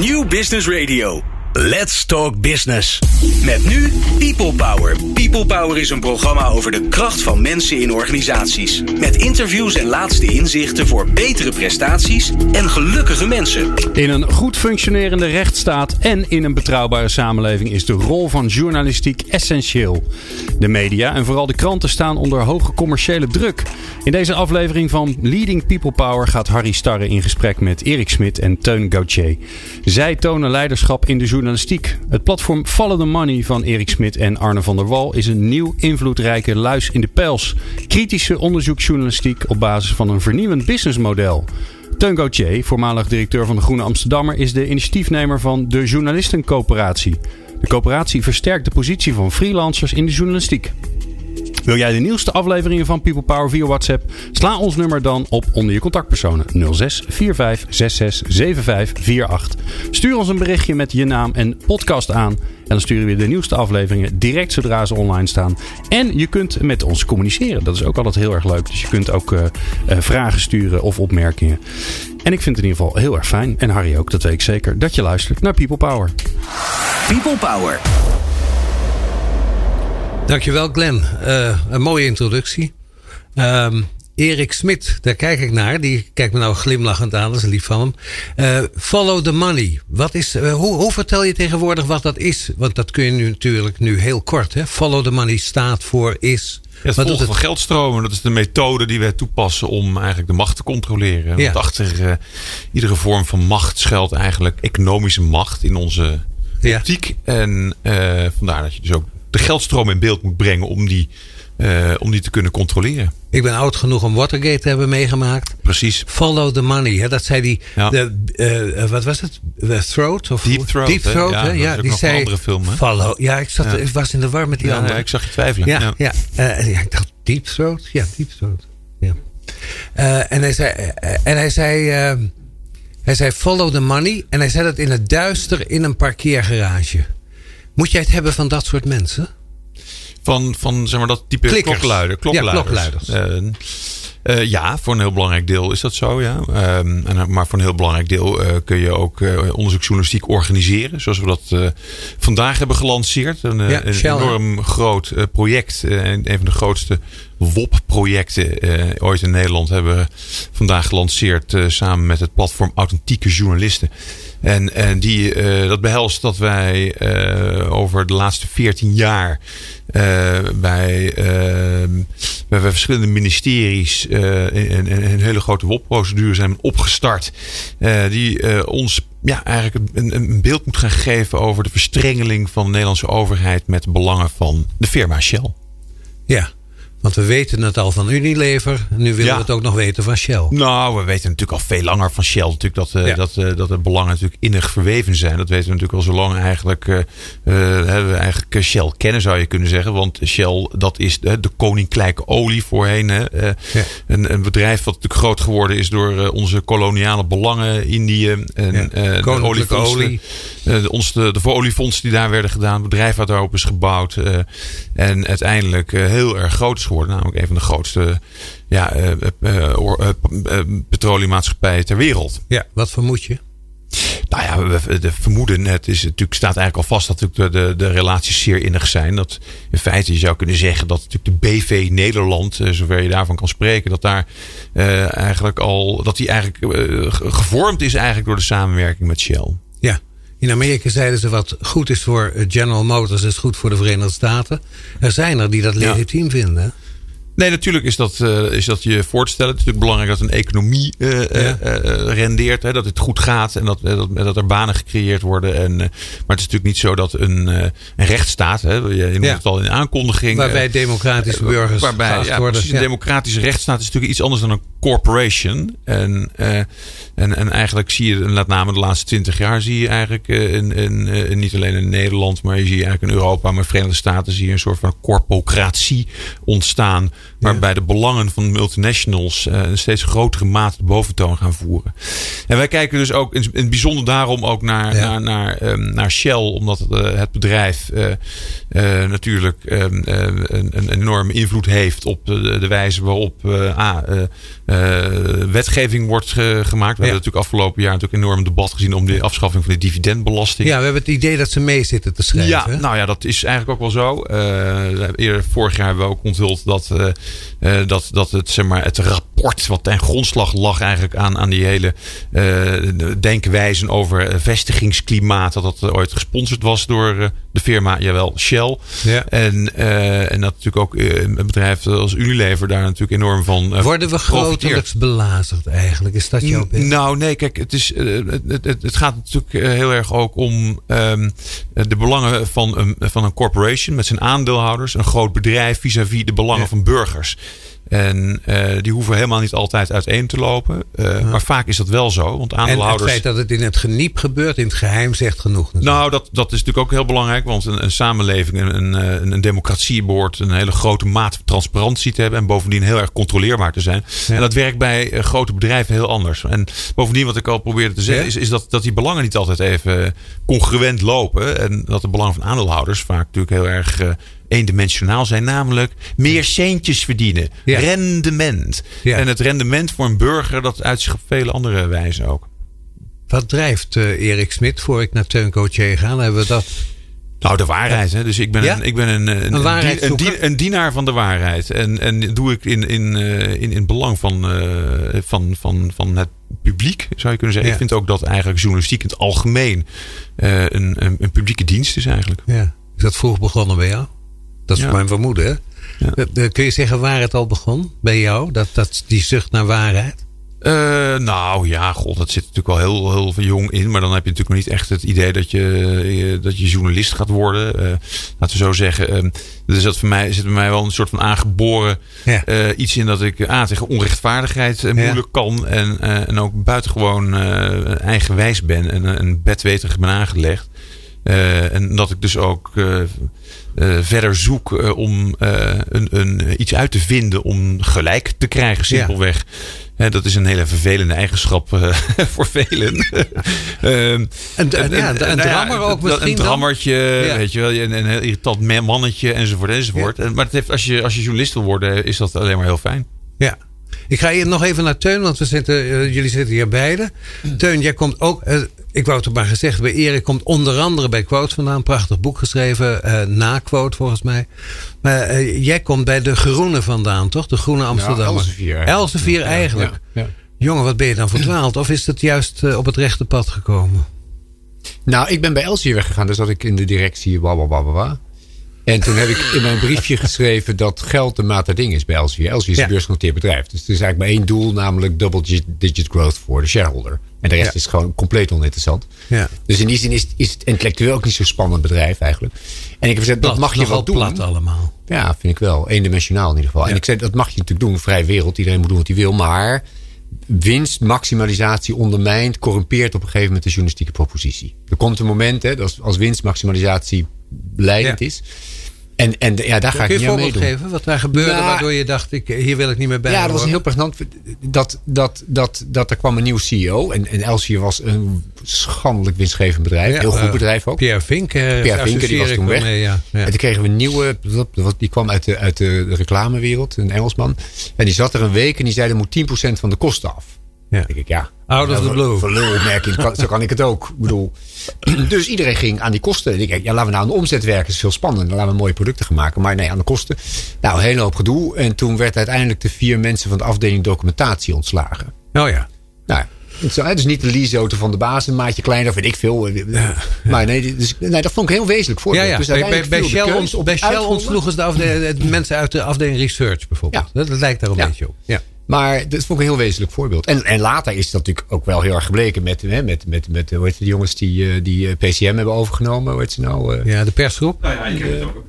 New Business Radio. Let's Talk Business. Met nu People Power. People Power is een programma over de kracht van mensen in organisaties. Met interviews en laatste inzichten voor betere prestaties en gelukkige mensen. In een goed functionerende rechtsstaat en in een betrouwbare samenleving is de rol van journalistiek essentieel. De media en vooral de kranten staan onder hoge commerciële druk. In deze aflevering van Leading People Power gaat Harry Starre in gesprek met Erik Smit en Teun Gauthier. Zij tonen leiderschap in de journalistiek. Het platform Follow the Money van Erik Smit en Arne van der Wal is een nieuw invloedrijke luis in de pels. Kritische onderzoeksjournalistiek op basis van een vernieuwend businessmodel. Teun Gauthier, voormalig directeur van de Groene Amsterdammer, is de initiatiefnemer van de Journalistencoöperatie. De coöperatie versterkt de positie van freelancers in de journalistiek. Wil jij de nieuwste afleveringen van People Power via WhatsApp? Sla ons nummer dan op onder je contactpersonen 06 45 66 75 48. Stuur ons een berichtje met je naam en podcast aan. En dan sturen we de nieuwste afleveringen direct zodra ze online staan. En je kunt met ons communiceren. Dat is ook altijd heel erg leuk. Dus je kunt ook uh, uh, vragen sturen of opmerkingen. En ik vind het in ieder geval heel erg fijn. En Harry ook, dat weet ik zeker. Dat je luistert naar People Power. People Power. Dankjewel Glenn. Uh, een mooie introductie. Um, Erik Smit, daar kijk ik naar. Die kijkt me nou glimlachend aan, dat is lief van hem. Uh, follow the money. Wat is, uh, hoe, hoe, vertel je tegenwoordig wat dat is? Want dat kun je nu natuurlijk nu heel kort. Hè? Follow the money staat voor is... Ja, het volgen van geldstromen, dat is de methode die wij toepassen om eigenlijk de macht te controleren. Ja. Want achter uh, iedere vorm van macht schuilt eigenlijk economische macht in onze optiek. Ja. En vandaar dat je dus ook de geldstroom in beeld moet brengen om die, uh, om die te kunnen controleren. Ik ben oud genoeg om Watergate te hebben meegemaakt. Precies. Follow the money. Hè? Dat zei die. Ja. De, uh, wat was het? The Throat? Of Deep Throat. Deep Throat. Hè? Ja, ja die zei. Andere film. Hè? Follow. Ja, ik, zat, ja. ik was in de war met die andere. Ja, ik zag je twijfelen. Ja. Uh, ja ik dacht Deep Throat. Ja, Deep Throat. Ja. en hij zei. en hij zei. hij zei follow the money. En hij zei dat in het duister in een parkeergarage. Moet jij het hebben van dat soort mensen? Van, van zeg maar dat type Klikkers. klokluider, klokluiders. Ja, klokluiders. Uh, uh, ja, voor een heel belangrijk deel is dat zo, ja. Um, en, maar voor een heel belangrijk deel uh, kun je ook onderzoeksjournalistiek organiseren. Zoals we dat vandaag hebben gelanceerd. Een, ja, een enorm groot project. een van de grootste WOP-projecten ooit in Nederland hebben we vandaag gelanceerd. samen met het platform Authentieke Journalisten. En, en die, uh, dat behelst dat wij uh, over de laatste 14 jaar uh, bij, bij verschillende ministeries een, een hele grote WOP-procedure zijn opgestart. die ons ja, eigenlijk een, een beeld moet gaan geven over de verstrengeling van de Nederlandse overheid met belangen van de firma Shell. Ja, want we weten het al van Unilever. Nu willen Ja. we het ook nog weten van Shell. Nou, we weten natuurlijk al veel langer van Shell natuurlijk dat, uh, Ja. dat, uh, dat de belangen natuurlijk innig verweven zijn. Dat weten we natuurlijk al zo lang eigenlijk, uh, we eigenlijk Shell kennen zou je kunnen zeggen. Want Shell dat is de, de koninklijke olie voorheen. Hè. Ja. Een, een bedrijf wat natuurlijk groot geworden is door onze koloniale belangen. Indië en oliefondsen. olie. De, ons, de, de die daar werden gedaan. Het bedrijf wat daarop is gebouwd. Uh, en uiteindelijk uh, heel erg groot is geworden. Namelijk een van de grootste ja, petroliemaatschappijen ter wereld. Ja, wat vermoed je? Nou ja, we, de vermoeden, het is natuurlijk, staat eigenlijk al vast dat natuurlijk de, de, de relaties zeer innig zijn. Dat in feite je zou kunnen zeggen dat natuurlijk de BV Nederland, zover je daarvan kan spreken, dat daar uh, eigenlijk al, dat die eigenlijk uh, gevormd is eigenlijk door de samenwerking met Shell. Ja. In Amerika zeiden ze wat goed is voor General Motors is goed voor de Verenigde Staten. Er zijn er die dat legitiem ja. vinden. Nee, natuurlijk is dat, uh, is dat je voor te stellen. Het is natuurlijk belangrijk dat een economie uh, ja. uh, rendeert. Hè, dat het goed gaat en dat, dat, dat er banen gecreëerd worden. En, maar het is natuurlijk niet zo dat een, een rechtsstaat, hè, je, noemt ja. het al in de aankondiging. Waarbij democratische burgers waarbij, ja, worden. Precies, een democratische rechtsstaat is natuurlijk iets anders dan een corporation. En, en, en eigenlijk zie je, met name de laatste twintig jaar, zie je eigenlijk in, in, in, niet alleen in Nederland, maar je ziet eigenlijk in Europa, maar Verenigde Staten zie je een soort van corpocratie ontstaan Waarbij de belangen van multinationals uh, een steeds grotere mate de boventoon gaan voeren. En wij kijken dus ook in, in het bijzonder daarom ook naar, naar, naar, um, naar Shell. Omdat uh, het bedrijf uh, natuurlijk um, een, een, enorme invloed heeft op de, de wijze waarop A, wetgeving wordt gemaakt. We ja. hebben natuurlijk afgelopen jaar natuurlijk enorm debat gezien om de afschaffing van de dividendbelasting. Ja, we hebben het idee dat ze mee zitten te schrijven. Ja, nou ja, dat is eigenlijk ook wel zo. eerder vorig jaar hebben we ook onthuld dat, uh, dat, dat het, zeg maar, het rapport wat ten grondslag lag eigenlijk aan, aan die hele uh, denkwijze over vestigingsklimaat. Dat dat ooit gesponsord was door uh, de firma, jawel, Shell. Ja. En, en dat natuurlijk ook een bedrijf als Unilever daar natuurlijk enorm van. Worden we grotelijks belazerd eigenlijk? Is dat jouw punt? Nou, nee, kijk, het, is, het, het, het gaat natuurlijk heel erg ook om um, de belangen van een, van een corporation met zijn aandeelhouders. Een groot bedrijf vis-à-vis -vis de belangen ja. van burgers. En uh, die hoeven helemaal niet altijd uiteen te lopen. Uh, ja. Maar vaak is dat wel zo. Want aandeelhouders... En het feit dat het in het geniep gebeurt, in het geheim, zegt genoeg. Natuurlijk. Nou, dat, dat is natuurlijk ook heel belangrijk. Want een, een samenleving, een, een, een democratie behoort een hele grote mate van transparantie te hebben. En bovendien heel erg controleerbaar te zijn. Ja. En dat werkt bij uh, grote bedrijven heel anders. En bovendien, wat ik al probeerde te zeggen, ja? is, is dat, dat die belangen niet altijd even congruent lopen. En dat de belangen van aandeelhouders vaak natuurlijk heel erg eendimensionaal zijn, namelijk meer centjes verdienen. Ja. Rendement. Ja. En het rendement voor een burger, dat uit zich op vele andere wijzen ook. Wat drijft uh, Erik Smit voor ik naar Teun Coaché ga? Hebben we dat. Nou, de waarheid. Hè? Dus ik ben, ja? een, ik ben een, een, een, een, dien, een, dienaar van de waarheid. En, en doe ik in, in, uh, in, in belang van, uh, van, van, van het publiek, zou je kunnen zeggen. Ja. Ik vind ook dat eigenlijk journalistiek in het algemeen uh, een, een, een publieke dienst is eigenlijk. Ja. Is dat vroeg begonnen bij jou? Dat is ja. mijn vermoeden. Hè? Ja. Kun je zeggen waar het al begon bij jou? Dat, dat, die zucht naar waarheid? Uh, nou ja, god, dat zit natuurlijk wel heel, heel veel jong in. Maar dan heb je natuurlijk nog niet echt het idee dat je, dat je journalist gaat worden. Uh, laten we zo zeggen. Uh, dus dat voor mij zit bij mij wel een soort van aangeboren ja. iets in dat ik A, tegen onrechtvaardigheid moeilijk ja. kan. En, en ook buitengewoon eigenwijs ben. En een bedweterig ben aangelegd. en dat ik dus ook uh, verder zoek uh, om uh, een, een, iets uit te vinden om gelijk te krijgen, simpelweg. Ja. dat is een hele vervelende eigenschap voor velen. een, een, ja, een, een drammer ook misschien Een drammertje, ja. weet je wel. Een, een heel irritant mannetje enzovoort enzovoort. Maar het heeft, als, je, als je journalist wil worden, is dat alleen maar heel fijn. Ja. Ik ga hier nog even naar Teun, want we zitten, uh, jullie zitten hier beiden. Teun, jij komt ook, uh, ik wou het er maar gezegd, bij Erik komt onder andere bij Quote vandaan. Prachtig boek geschreven, uh, na Quote volgens mij. Maar jij komt bij de Groene vandaan, toch? De Groene Amsterdam. Ja, Elsevier. Elsevier eigenlijk. Ja, ja. Jongen, wat ben je dan verdwaald? Of is het juist op het rechte pad gekomen? Nou, ik ben bij Elsevier weggegaan, dus dat ik in de directie blablabla. En toen heb ik in mijn briefje geschreven dat geld de maat der ding is bij Elsevier. Elsevier is ja. een beursgenoteerd bedrijf. Dus er is eigenlijk maar één doel, namelijk double digit growth voor de shareholder. En de rest ja. is gewoon compleet oninteressant. Ja. Dus in die zin is, is het intellectueel ook niet zo'n spannend bedrijf eigenlijk. En ik heb gezegd, dat mag je wel doen. plat allemaal. Ja, vind ik wel. Eendimensionaal in ieder geval. En ik zei, dat mag je natuurlijk doen. Vrije wereld. Iedereen moet doen wat hij wil. Maar winstmaximalisatie ondermijnt, corrumpeert op een gegeven moment de journalistieke propositie. Er komt een moment, hè, dat als winstmaximalisatie leidend ja. is. En, en ja, daar ga Kun ik je niet een voorbeeld geven? Wat daar gebeurde nou, waardoor je dacht, ik, hier wil ik niet meer bij Ja, dat was heel pregnant. Dat, dat, dat, dat er kwam een nieuw CEO. En, en Elsevier was een schandelijk winstgevend bedrijf. Ja, heel goed bedrijf ook. Pierre Vink. Uh, Pierre Vink, die was toen weg. Mee, ja. Ja. En toen kregen we een nieuwe, die kwam uit de, uit de reclamewereld. Een Engelsman. En die zat er een week en die zei, er moet 10% van de kosten af. Ja. Dan denk ik, ja. Out of the blue. Lulopmerking, zo kan ik het ook. Ik bedoel, dus iedereen ging aan die kosten. En ik denk, ja, laten we nou aan de omzet werken. Dat is veel spannender. Laten we mooie producten gaan maken. Maar nee, aan de kosten. Nou, een hele hoop gedoe. En toen werd uiteindelijk de vier mensen van de afdeling documentatie ontslagen. Oh ja. Nou, zo, dus niet de leaseauto van de baas, een maatje kleiner, weet ik veel. Ja, maar nee, dus, nee, dat vond ik heel wezenlijk voor. Ja, ja. Dus bij, bij, Shell, ont, bij Shell ontsloegen ze de, afdeling, de mensen uit de afdeling research bijvoorbeeld. Dat, dat lijkt daar een beetje op. Ja. Maar dat vond ik een heel wezenlijk voorbeeld. En, en later is dat natuurlijk ook wel heel erg gebleken met, hè, met, met, met hoe heet de jongens die, die PCM hebben overgenomen. Hoe heet ze nou? Ja, de persgroep. Nou ja, ik heb het ook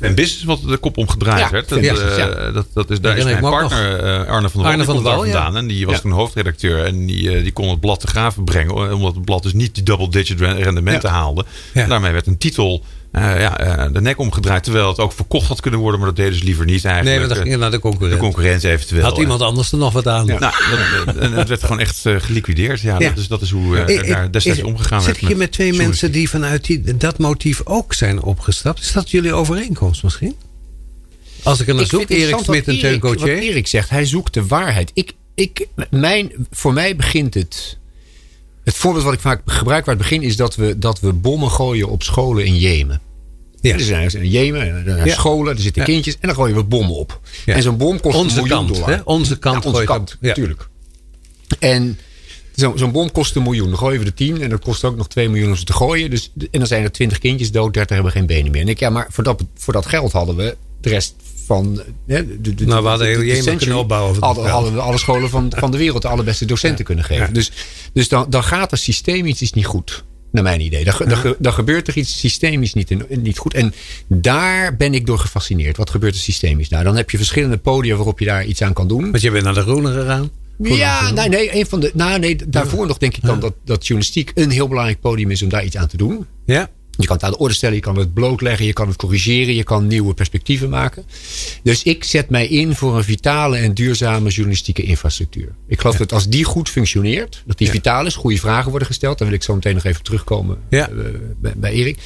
van Business wat de kop omgedraaid ja, werd. Dat, ja. Uh, dat, dat is, daar is mijn partner uh, Arne van der Wal, van der Wal vandaan. En die was ja. toen hoofdredacteur. En die, uh, die kon het blad te graven brengen. Omdat het blad dus niet die double digit rendementen haalde. En daarmee werd een titel eh, ja, eh, de nek omgedraaid. Terwijl het ook verkocht had kunnen worden, maar dat deden ze liever niet Nee, eigenlijk. maar dan ging je naar de de concurrent. concurrent eventueel. Had iemand anders er nog wat aan? Nou, dat- en het werd gewoon echt eh, geliquideerd. Ja, Ja. Dat, is, dat is hoe eh, Eh, er eh, daar destijds is- omgegaan Zit werd. je met twee mensen die vanuit die, dat motief ook zijn opgestapt? Is dat jullie overeenkomst misschien? Als ik er naar Ik zoek, Erik Smit en Teun Erik- Wat Gauthier. Erik zegt, hij zoekt de waarheid. Ik, ik, mijn, voor mij begint het... Het voorbeeld wat ik vaak gebruik waar het begin is dat we, dat we bommen gooien op scholen in Jemen. Ja. Er zijn in Jemen, er zijn Ja. scholen, er zitten Ja. kindjes en dan gooien we bommen op. Ja. En zo'n bom kost Onze een miljoen kant, dollar. hè? Onze kant onze kant, natuurlijk. En zo- zo'n bom kost een miljoen. Dan gooien we er tien en dat kost ook nog 2 miljoen om ze te gooien. Dus, en dan zijn er 20 kindjes dood, 30 hebben geen benen meer. En ik, ja, maar voor dat, voor dat geld hadden we de rest van. hè, De, de, Nou, we hadden de- heel de kunnen opbouwen hadden we alle scholen van, van de wereld de allerbeste docenten kunnen geven. Ja. Dus, dus dan, dan gaat er systemisch iets niet goed. Naar mijn idee. Dan, ge- dan, ge- dan gebeurt er iets systemisch niet, in- niet goed. En daar ben ik door gefascineerd. Wat gebeurt er systemisch? Nou, dan heb je verschillende podia waarop je daar iets aan kan doen. Want je bent naar de Groene gegaan. Ja, nee, nee, een van de, nou, nee, daarvoor nog denk ik dan dat, dat journalistiek een heel belangrijk podium is om daar iets aan te doen. Ja. Je kan het aan de orde stellen, je kan het blootleggen, je kan het corrigeren, je kan nieuwe perspectieven maken. Dus ik zet mij in voor een vitale en duurzame journalistieke infrastructuur. Ik geloof dat als die goed functioneert, dat die Ja. vitaal is, goede vragen worden gesteld, daar wil ik zo meteen nog even terugkomen Ja. eh, bij, bij Erik,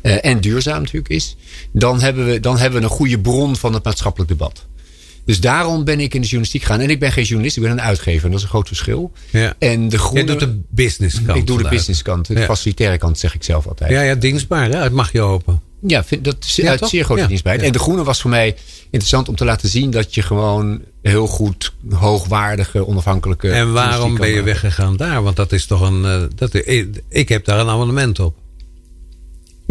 eh, en duurzaam natuurlijk is, dan hebben, we, dan hebben we een goede bron van het maatschappelijk debat. Dus daarom ben ik in de journalistiek gegaan. En ik ben geen journalist, ik ben een uitgever. En dat is een groot verschil. Ja. En de Jij groene... doet de business kant. ik doe de businesskant. De Ja. facilitaire kant zeg ik zelf altijd. Ja, ja, dienstbaar. Hè? Het mag je hopen. Ja, vind, dat is Ja, uit zeer grote Ja. dienstbaarheid. Ja. En de groene was voor mij interessant om te laten zien dat je gewoon heel goed hoogwaardige, onafhankelijke. En waarom ben je maken. weggegaan daar? Want dat is toch een. eh, dat, ik, ik heb daar een abonnement op.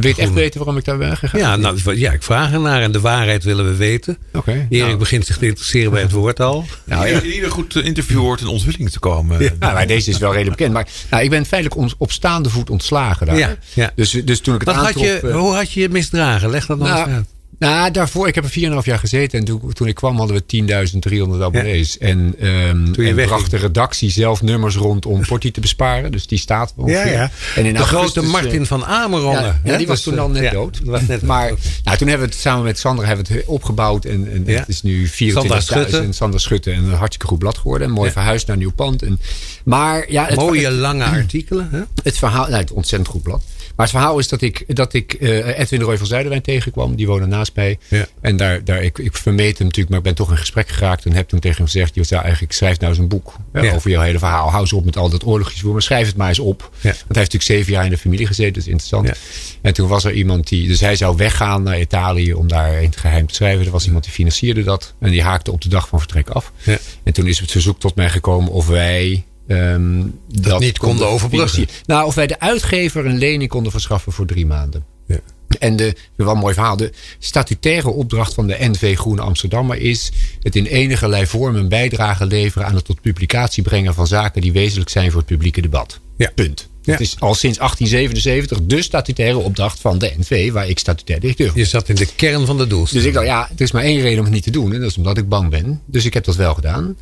Wil je het echt weten waarom ik daar ben gegaan? Ja, nou, ja, ik vraag ernaar en de waarheid willen we weten. Oké. Erik nou, begint zich te interesseren bij het woord al. nou, Ja, ja. in ieder goed eh, interview hoort in ontwikkeling te komen. Ja. Nou, maar deze is wel redelijk bekend. Maar nou, ik ben feitelijk on- op staande voet ontslagen daar. Ja, ja. Dus, dus toen ik het Wat had je, eh, hoe had je je misdragen? Leg dat nog eens Nou, uit. Nou, daarvoor, ik heb er 4,5 jaar gezeten. En toen, toen ik kwam hadden we 10.300 abonnees. En, ehm Toen en bracht de redactie zelf nummers rond om Portie te besparen. Dus die staat wel Ja, ongeveer. ja. En in de augustus, grote eh, Martin van Amerongen. Ja, ja, hè? die was toen al eh, net ja, dood. was net maar nou, toen hebben we het samen met Sander hebben we het opgebouwd. En, en het is nu Sander Schutte. 24.000. Sander Schutte. En een hartstikke goed blad geworden. En mooi verhuisd naar nieuw pand. En, maar ja, het, Mooie het, lange artikelen. Hè? het verhaal... Nou, het ontzettend goed blad. Maar het verhaal is dat ik, dat ik eh, Edwin de Roy van Zuiderwijn tegenkwam. Die woonde naast mij. Ja. En daar, daar, ik, ik vermeed hem natuurlijk, maar ik ben toch in gesprek geraakt. En heb toen tegen hem gezegd: joh, ja, eigenlijk schrijf nou eens een boek hè, Ja. over jouw hele verhaal. Hou eens op met al dat oorlogsgevoel, maar schrijf het maar eens op. Want hij heeft natuurlijk zeven jaar in de familie gezeten, dus interessant. Ja. En toen was er iemand die, dus hij zou weggaan naar Italië om daar in het geheim te schrijven. Er was iemand die financierde dat. En die haakte op de dag van vertrek af. Ja. En toen is het verzoek tot mij gekomen of wij. Ehm, dat, niet konden overbruggen. Nou, of wij de uitgever een lening konden verschaffen voor drie maanden. Ja. En de, wel een mooi verhaal. De statutaire opdracht van de NV Groene Amsterdammer is het in enige vorm een bijdrage leveren aan het tot publicatie brengen van zaken die wezenlijk zijn voor het publieke debat. Ja. Punt. Ja. Het is al sinds 1877 de statutaire opdracht van de NV, waar ik statutair directeur Je zat in de kern van de doelstelling. dus ik dacht, ja, er is maar één reden om het niet te doen. En dat is omdat ik bang ben. Dus ik heb dat wel gedaan.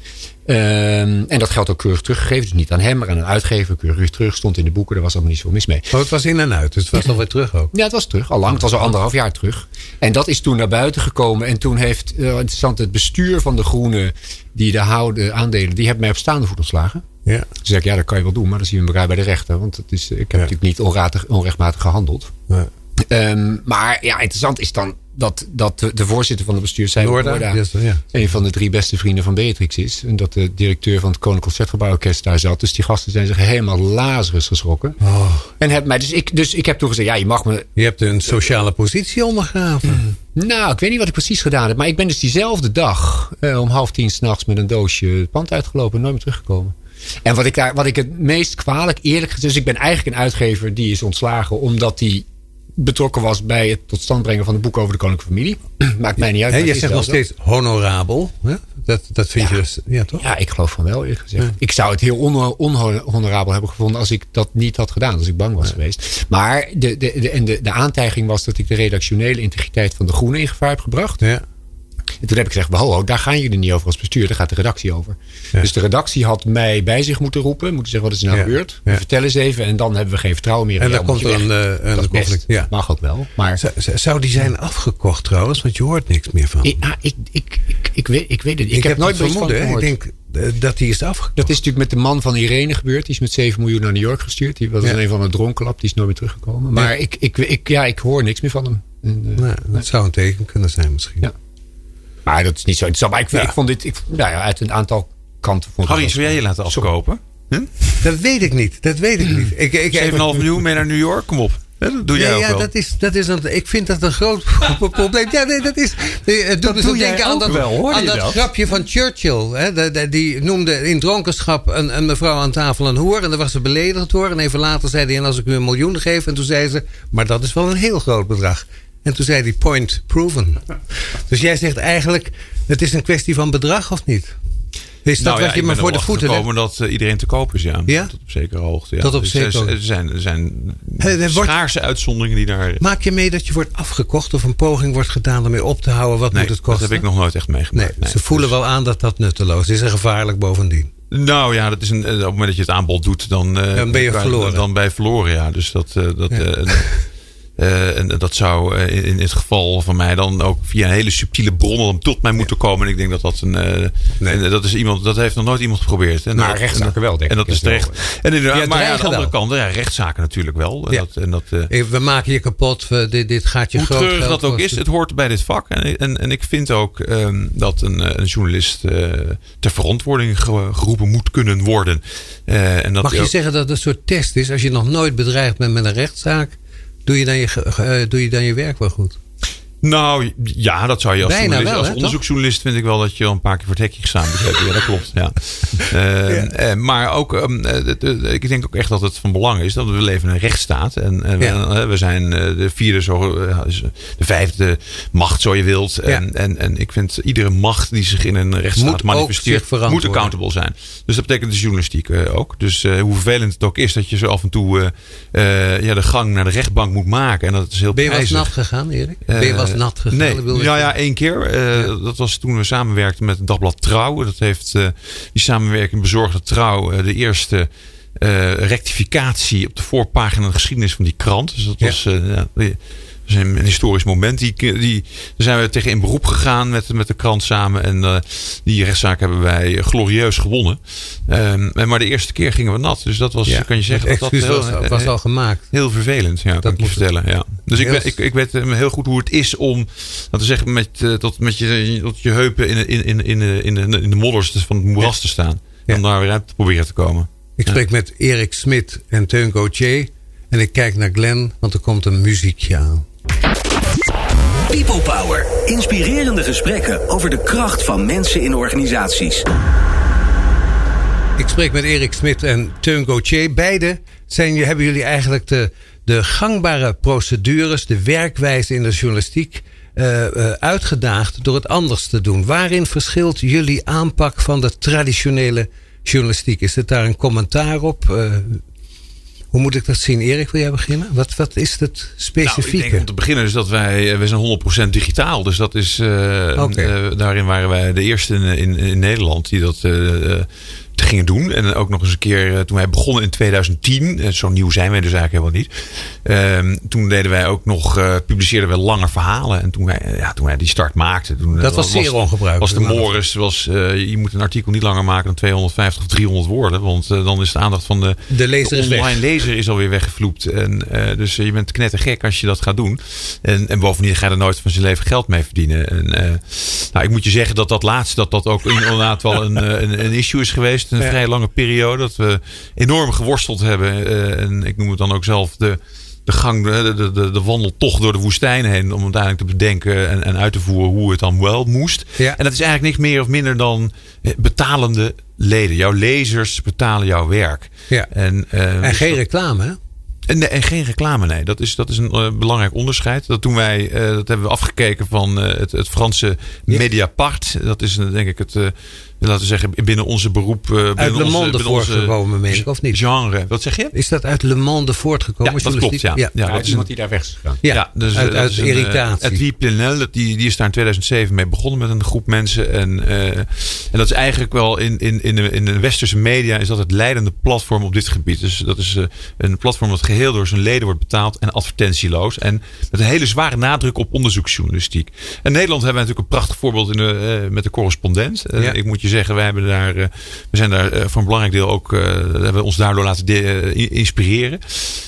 Ehm, en dat geldt ook keurig teruggegeven. Dus niet aan hem, maar aan een uitgever. Keurig terug. Stond in de boeken. Daar was allemaal niet zo mis mee. Oh, het was in en uit, dus het was alweer terug ook. Ja, het was terug. Al lang. Het was al anderhalf jaar terug. En dat is toen naar buiten gekomen. En toen heeft eh, interessant het bestuur van de Groenen. Die de houden aandelen. Die hebben mij op staande voet ontslagen. Ja. Toen zei ik, ja, dat kan je wel doen. Maar dan zien we elkaar bij de rechter. Want het is, ik heb natuurlijk niet onratig, onrechtmatig gehandeld. Ja. Ehm, maar ja, interessant is dan dat, dat de, voorzitter van het bestuur. Noorda, yes, ja. een van de drie beste vrienden van Beatrix is. En dat de directeur van het Koninklijk Concertgebouworkest daar zat. Dus die gasten zijn zich helemaal lazarus geschrokken. Oh, En hebben mij, dus, ik, dus ik heb toen gezegd, ja, je mag me... je hebt een sociale positie ondergraven. Nou, ik weet niet wat ik precies gedaan heb. Maar ik ben dus diezelfde dag eh, om half tien s'nachts met een doosje het pand uitgelopen. En nooit meer teruggekomen. En wat ik, daar, wat ik het meest kwalijk, eerlijk gezegd... Dus ik ben eigenlijk een uitgever die is ontslagen omdat hij betrokken was bij het tot stand brengen van het boek over de koninklijke familie. Maakt mij niet uit. Je zegt nog zo. steeds honorabel. Hè? Dat, dat vind Ja. je dus, ja toch? Ja, ik geloof van wel eerlijk gezegd. Ik zou het heel onho- onhonorabel hebben gevonden als ik dat niet had gedaan. Als ik bang was geweest. Maar de, de, de, en de, de aantijging was dat ik de redactionele integriteit van de Groene in gevaar heb gebracht. Ja. En toen heb ik gezegd, ho, ho, daar gaan jullie niet over als bestuur. Daar gaat de redactie over. Dus de redactie had mij bij zich moeten roepen. Moeten zeggen, wat is er nou Ja. gebeurd? Ja. Vertel eens even. En dan hebben we geen vertrouwen meer in En dan komt er een, eh, een conflict. Ja. Mag ook wel. Maar Zou- die zijn afgekocht trouwens? Want je hoort niks meer van. ik, ah, ik, ik, ik, ik weet, ik weet het. Ik, Ik, heb, heb nooit van vermoeden. Ik denk eh, dat die is afgekocht. Dat is natuurlijk met de man van Irene gebeurd. Die is met 7 miljoen naar New York gestuurd. Die was Ja. in een van een dronkenlap. Die is nooit meer teruggekomen. Maar ik, ik, ik, ja, ik hoor niks meer van hem. En, eh, Nou, dat zou een teken kunnen zijn misschien. Ja. Maar dat is niet zo interessant. Maar ik, vind- Ja. ik vond dit, ik, nou ja, uit een aantal kanten vond Harry, zou jij je laten afkopen? Huh? Dat weet ik niet. Dat weet ik niet. Ik, ik, 7,5 miljoen mee naar New York? Kom op. Dat doe jij ook ja, wel. dat is, dat is een, ik vind dat een groot probleem. Ja, nee, dat is. Het doet me zo doe jij denken aan ook dat, wel, aan je dat, dat? grapje van Churchill. Hè, De- de- die noemde in dronkenschap een, een mevrouw aan tafel een hoer. En daar was ze beledigd door. En even later zei hij: En als ik u een miljoen geef. En toen zei ze: Maar dat is wel een heel groot bedrag. En toen zei hij: Point proven. Dus jij zegt eigenlijk: Het is een kwestie van bedrag of niet? Is dat Nou ja, wat je ben voor de voeten gekomen dat eh, iedereen te koop is, ja. Ja? Tot op zekere hoogte. Ja. Tot op Dus zekere er- hoogte. Er zijn, er zijn er wordt- schaarse uitzonderingen die daar... Maak je mee dat je wordt afgekocht of een poging wordt gedaan om mee op te houden? Wat Nee, moet het dat kosten? heb ik nog nooit echt Nee, meegemaakt. ze voelen wel aan dat dat nutteloos is en gevaarlijk bovendien. Nou ja, dat is een, eh, op het moment dat je het aanbod doet, dan, eh, Dan ben je verloren. Dan ben je verloren, ja. Dus dat, dat, Ja. eh, en, en dat zou eh, in, in het geval van mij dan ook via een hele subtiele bron tot mij moeten komen. En ik denk dat dat een. eh, Nee. en dat is iemand, dat heeft nog nooit iemand geprobeerd. En Maar dat- rechtszaken en- wel, denk En ik, dat is terecht. En Ja, maar ja, aan de andere wel. kant, ja, rechtszaken natuurlijk wel. En Ja. dat, en dat, We maken je kapot, we- dit, dit gaat je hoe groot geld dat ook is, het hoort bij dit vak. En, en, en ik vind ook ehm, dat een, een journalist ter verantwoording ge- geroepen moet kunnen worden. En dat Mag je zeggen dat het een soort test is? Als je nog nooit bedreigd bent met een rechtszaak, doe je dan je, eh, doe je, dan je werk wel goed? Nou ja, dat zou je als, Bijna journalist, wel, als hè, onderzoeksjournalist vind ik wel dat je al een paar keer voor het hekje gestaan moet hebben. Ja, dat klopt. Ja. Eh, eh, maar ook, ehm, eh, ik denk ook echt dat het van belang is dat we leven in een rechtsstaat. En, Ja. eh, we zijn de vierde, zo, de vijfde macht, zo je wilt. En, en, en ik vind iedere macht die zich in een rechtsstaat Moet manifesteert, moet accountable zijn. Dus dat betekent de journalistiek eh, ook. Dus hoe vervelend het ook is dat je zo af en toe ja, de gang naar de rechtbank moet maken. En dat is heel Ben je wel eens prijzig. gegaan, Erik? Ben je Eh, nat gegaan? Nee, ja, ja, één keer. Eh, Dat was toen we samenwerkten met het Dagblad Trouw. Dat heeft eh, die samenwerking bezorgde Trouw de eerste rectificatie op de voorpagina van de geschiedenis van die krant. Dus dat Ja. was eh, is een, een historisch moment. Die, die, daar zijn we tegen in beroep gegaan met, met de krant samen. En eh, die rechtszaak hebben wij glorieus gewonnen. En maar de eerste keer gingen we nat. Dus dat was, Ja. kan je zeggen, dat heel, was, al gemaakt. Heel vervelend, ja, dat kan ik je vertellen. Ja. Dus ik, ik, ik weet eh, heel goed hoe het is om, laten we zeggen, met, eh, tot, met je, tot je heupen in, in, in, in, in, de- in de modders van het moeras te staan. Ja. Om daar weer uit te proberen te komen. Ik spreek met Erik Smit en Teun Gauthier. En ik kijk naar Glenn, want er komt een muziekje aan. People Power. Inspirerende gesprekken over de kracht van mensen in organisaties. Ik spreek met Erik Smit en Teun Gauthier. Beide zijn, hebben jullie eigenlijk de, de gangbare procedures, de werkwijze in de journalistiek eh, eh, uitgedaagd door het anders te doen. Waarin verschilt jullie aanpak van de traditionele journalistiek? Is het daar een commentaar op? Eh, hoe moet ik dat zien? Erik, wil jij beginnen? Wat, wat is het Nou, ik specifieke? denk om te beginnen is dat wij, eh, wij zijn 100% digitaal. Dus dat is, eh, daarin waren wij de eerste in, in, in Nederland die dat gingen doen. En ook nog eens een keer eh, toen wij begonnen in 2010. eh, Zo nieuw zijn wij dus eigenlijk helemaal niet. Ehm, toen deden wij ook nog, eh, publiceerden we lange verhalen. En toen wij, ja, toen wij die start maakten. Toen, Dat was zeer ongebruikelijk. Was de Morris, was, je moet een artikel niet langer maken dan 250 of 300 woorden. Want dan is de aandacht van de, De lezer is weg. online lezer is alweer weggevloept. En, dus je bent knettergek als je dat gaat doen. En, en bovendien ga je er nooit van zijn leven geld mee verdienen. En, nou, ik moet je zeggen dat dat laatste, dat dat ook inderdaad wel een, een, een issue is geweest. Een Ja. vrij lange periode. Dat we enorm geworsteld hebben. eh, en ik noem het dan ook zelf de, de gang, de, de, de, de wandeltocht door de woestijn heen. Om uiteindelijk te bedenken en, en uit te voeren hoe het dan wel moest. Ja. En dat is eigenlijk niks meer of minder dan eh, betalende leden. Jouw lezers betalen jouw werk. Ja. En, eh, En geen reclame, hè? en, nee, en geen reclame, nee. Dat is, dat is een eh, belangrijk onderscheid. Dat doen wij, eh, dat hebben we afgekeken van eh, het, het Franse. Mediapart. Dat is eh, denk ik het, eh, laten we zeggen, binnen onze beroep. eh, binnen Uit Le onze- Monde binnen onze voortgekomen, meen ik, of niet? Genre. Wat zeg je? Is dat uit Le Monde voortgekomen? Ja, dat klopt, ja. ja. Ja, Ja, dat is iemand een- die daar weg is gegaan. Ja, dus, uit, eh, uit is een, eh, irritatie. Edwy Plenel, dat- die, die is daar in 2007 mee begonnen met een groep mensen. En, eh, en dat is eigenlijk wel in, in, in, de, in de westerse media is dat het leidende platform op dit gebied. Dus dat is een platform dat geheel door zijn leden wordt betaald en advertentieloos. En met een hele zware nadruk op onderzoeksjournalistiek. In Nederland hebben we natuurlijk een prachtig voorbeeld in de, eh, met de correspondent. Ja. Ik moet je zeggen, wij hebben daar, eh, we zijn daar eh, voor een belangrijk deel ook, eh, hebben we ons daardoor laten de- inspireren.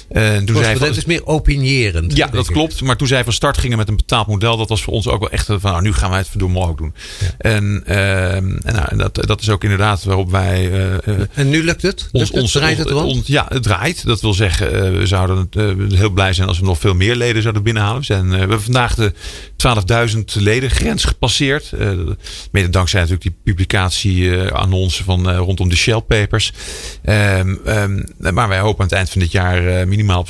En toen zei van- is meer opinierend. ja, dat ik. klopt. Maar toen zij van start gingen met een betaald model, dat was voor ons ook wel echt van, nou, nu gaan wij het verdomme ook doen. En, ehm, en nou, dat, dat is ook inderdaad waarop wij En nu lukt het? Het? Draait het rond? ons- ja, het draait. Dat wil zeggen, we zouden heel blij zijn als we nog veel meer leden zouden binnenhalen. We, zijn, we hebben vandaag de 12.000 leden grens gepasseerd. Mede dankzij natuurlijk die publicatie eh annonce van eh, rondom de Shell Papers. Ehm, ehm, maar wij hopen aan het eind van dit jaar eh, minimaal op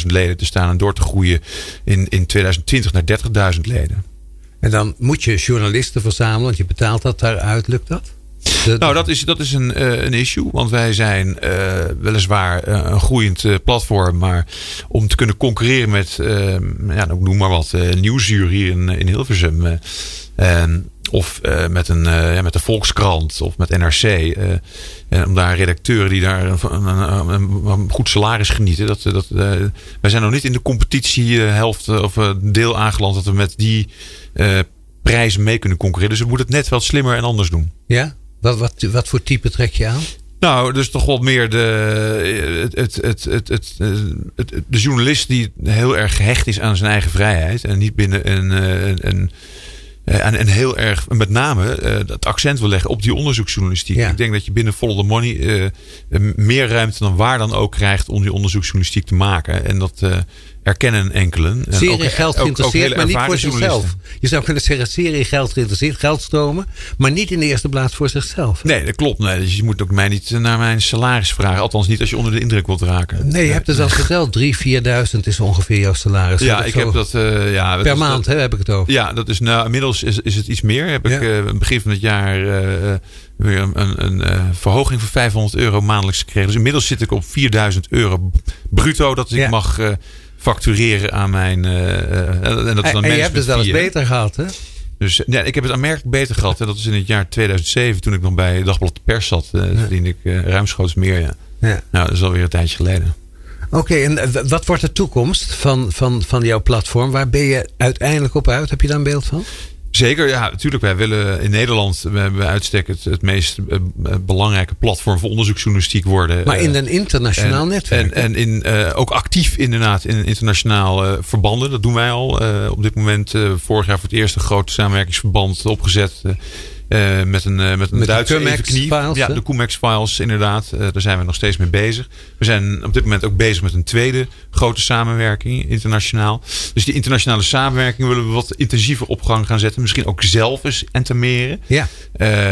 17.000 leden te staan en door te groeien in, in 2020 naar 30.000 leden. En dan moet je journalisten verzamelen, want je betaalt dat daaruit. Lukt dat? De- Nou, dat is, dat is een, een issue. Want wij zijn weliswaar een groeiend platform. Maar om te kunnen concurreren met, eh, ja, nou, noem maar wat, Nieuwsuur hier in, in Hilversum. Eh, en- of eh, met, een, eh, ja, met de Volkskrant of met NRC. eh, en om daar redacteuren die daar een, een, een- goed salaris genieten. Dat, dat, wij zijn nog niet in de competitiehelft of deel aangeland dat we met die prijzen mee kunnen concurreren. Dus we moeten het net wat slimmer en anders doen. Ja? Wat, wat, wat voor type trek je aan? Nou, dus toch wel meer de, het, het, het, het, het, het- de journalist die heel erg gehecht is aan zijn eigen vrijheid. En niet binnen een. een, een en, en heel erg, met name, eh, het accent wil leggen op die onderzoeksjournalistiek. Ja. Ik denk dat je binnen Follow the Money eh, eh, meer ruimte dan waar dan ook krijgt om die onderzoeksjournalistiek te maken. En dat eh, erkennen enkelen. En Serie ook- geld ook- ook geïnteresseerd, maar niet voor zichzelf. Je zou kunnen zeggen, serie geld geïnteresseerd, geldstromen. Maar niet in de eerste plaats voor zichzelf. Nee, dat klopt. Nee. Dus je moet ook mij niet naar mijn salaris vragen. Althans niet als je onder de indruk wilt raken. Nee, je hebt het al verteld. 3.000, 4.000 is ongeveer jouw salaris. Ja, ik zo- heb dat. eh, ja, Per maand hè, heb ik het over. Ja, dat is nou, inmiddels is, is het iets meer. Heb ik Ja. eh, het begin van het jaar eh, eh, weer een, een, een eh, verhoging van 500 euro maandelijks gekregen. Dus inmiddels zit ik op 4000 euro bruto dat ik Ja. mag eh, factureren aan mijn. eh, eh, en dat is dan En, en je hebt het wel eens beter gehad, hè? Dus ja, ik heb het aanmerkelijk beter gehad. Hè. Dat is in het jaar 2007 toen ik nog bij Dagblad de Pers zat. eh verdiende ik eh, ruimschoots meer. Ja. Ja. Nou, dat is alweer een tijdje geleden. Oké, en wat wordt de toekomst van, van, van jouw platform? Waar ben je uiteindelijk op uit? Heb je daar een beeld van? Zeker, ja, natuurlijk. Wij willen in Nederland we hebben uitstek het, het meest eh, eh, belangrijke platform voor onderzoeksjournalistiek worden. Maar in Eh, een internationaal en, netwerk. En, en in, ook actief inderdaad in internationaal eh, verbanden. Dat doen wij al. Op dit moment vorig jaar voor het eerst een groot samenwerkingsverband opgezet. Eh, eh, met een, met een Duitse evenknie. files, Ja, de Cumex files inderdaad. Eh, daar zijn we nog steeds mee bezig. We zijn op dit moment ook bezig met een tweede grote samenwerking internationaal. Dus die internationale samenwerking willen we wat intensiever op gang gaan zetten. Misschien ook zelf eens entameren. ja,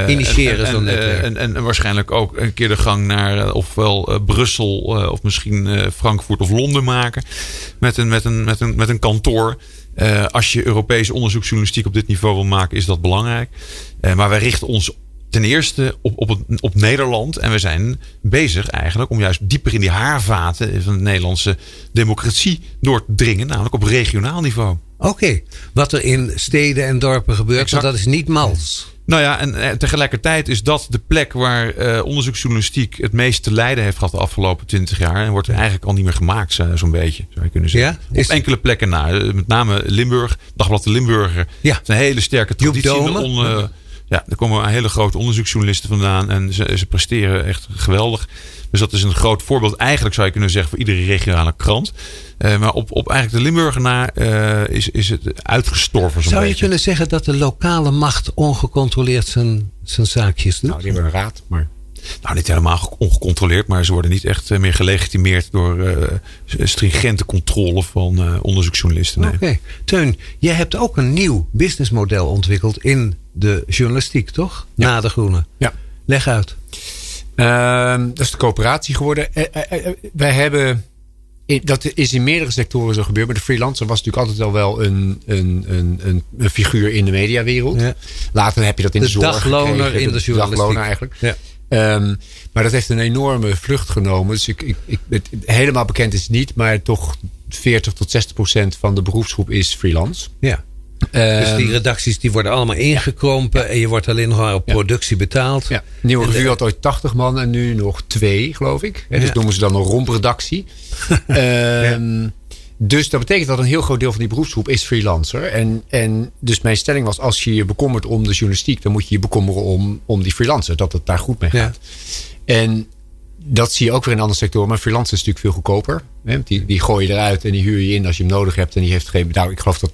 Initiëren en- zo'n en, En, en, en waarschijnlijk ook een keer de gang naar ofwel Brussel of misschien Frankfurt of Londen maken. Met een, met een, met een, met een kantoor. Als je Europese onderzoeksjournalistiek op dit niveau wil maken, is dat belangrijk. Eh, maar wij richten ons ten eerste op, op, het, op Nederland. En we zijn bezig eigenlijk om juist dieper in die haarvaten van de Nederlandse democratie door te dringen. Namelijk op regionaal niveau. oké. Wat er in steden en dorpen gebeurt, Exact. want dat is niet mals. Nou ja, en eh, tegelijkertijd is dat de plek waar eh, onderzoeksjournalistiek het meest te lijden heeft gehad de afgelopen twintig jaar. En wordt er eigenlijk al niet meer gemaakt, zo- zo'n beetje, zou je kunnen zeggen. Ja? Is- Op enkele plekken na. Met name Limburg, Dagblad de Limburger. Ja. Het is een hele sterke Joep traditie. Dome. Ja, er komen hele grote onderzoeksjournalisten vandaan. En ze, ze presteren echt geweldig. Dus dat is een groot voorbeeld. Eigenlijk zou je kunnen zeggen voor iedere regionale krant. Eh, maar op, op eigenlijk de Limburger na eh, is, is het uitgestorven Zou je beetje. kunnen zeggen dat de lokale macht ongecontroleerd zijn, zijn zaakjes doet? Nou, die hebben een raad, maar... Nou, niet helemaal ongecontroleerd, maar ze worden niet echt eh, meer gelegitimeerd door eh, stringente controle van eh, onderzoeksjournalisten. Nee. Oké. Teun, jij hebt ook een nieuw businessmodel ontwikkeld in de journalistiek, toch? Na de Groene. Ja. Leg uit. Ehm, dat is de coöperatie geworden. Wij hebben dat is in meerdere sectoren zo gebeurd. Maar de freelancer was natuurlijk altijd al wel een, een, een, een, een figuur in de mediawereld. Ja. Later heb je dat in de, De zorg dagloner gekregen, in de journalistiek. dagloner eigenlijk. Ja. Ehm, maar dat heeft een enorme vlucht genomen. Dus ik, ik, ik, het, helemaal bekend is het niet, maar toch 40 tot 60 procent van de beroepsgroep is freelance. Ja. Dus Ehm, die redacties die worden allemaal ingekrompen. En je wordt alleen nog maar op Ja. productie betaald. Ja, Nieuwe En Revue had ooit 80 man en nu nog twee, geloof ik. Hè, dus noemen ze dan een rompredactie. Ehm, Dus dat betekent dat een heel groot deel van die beroepsgroep is freelancer. En, en dus mijn stelling was, als je je bekommert om de journalistiek... dan moet je je bekommeren om, om die freelancer. Dat het daar goed mee Ja. gaat. En dat zie je ook weer in andere sectoren. Maar freelancer is natuurlijk veel goedkoper. Hè? Die, die gooi je eruit en die huur je in als je hem nodig hebt. En die heeft geen, nou, ik geloof dat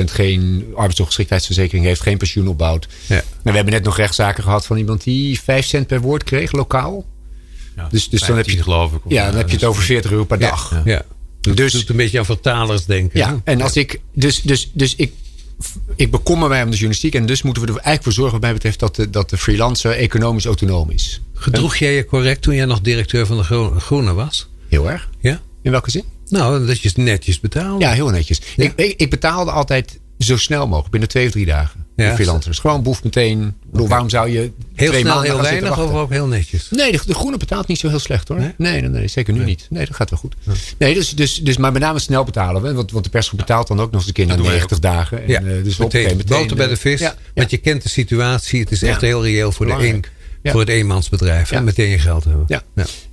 80% geen arbeidsongeschiktheidsverzekering heeft. Geen pensioen opbouwt. Ja. En we hebben net nog rechtszaken gehad van iemand die 5 cent per woord kreeg, lokaal. Ja, Dus, dus dan heb je, 15 geloof ik. Ja, dan heb je het over 40 euro per dag. Ja. Dus Dus- doet een beetje aan vertalers denken. Ja, hè? en als ik. Dus, dus, dus ik. Ik bekommer mij om de journalistiek. En dus moeten we er eigenlijk voor zorgen, wat mij betreft, dat de, dat de freelancer economisch autonoom is. Gedroeg jij je correct toen jij nog directeur van de Gro- Groene was? Heel erg. Ja? In welke zin? Nou, dat je het netjes betaalde. Ja, heel netjes. Ik, ik, ik betaalde altijd zo snel mogelijk, binnen twee of drie dagen. Ja, de freelancers. Gewoon boef meteen. Bedoel, Waarom zou je Heel twee snel, maanden heel weinig of ook heel netjes? Nee, de, de groene betaalt niet zo heel slecht hoor. Nee? Nee, nee, nee, zeker nu niet. Nee, dat gaat wel goed. Nee, dus, dus, dus, maar met name snel betalen we. Want, want de persgroep betaalt dan ook nog eens een keer na doen wij 90 dagen. En, Ja, eh, dus meteen, meteen boter bij de vis. Ja, Want je kent de situatie. Het is echt heel reëel voor, de een. Ja. voor het eenmansbedrijf. En meteen je geld hebben. Ja.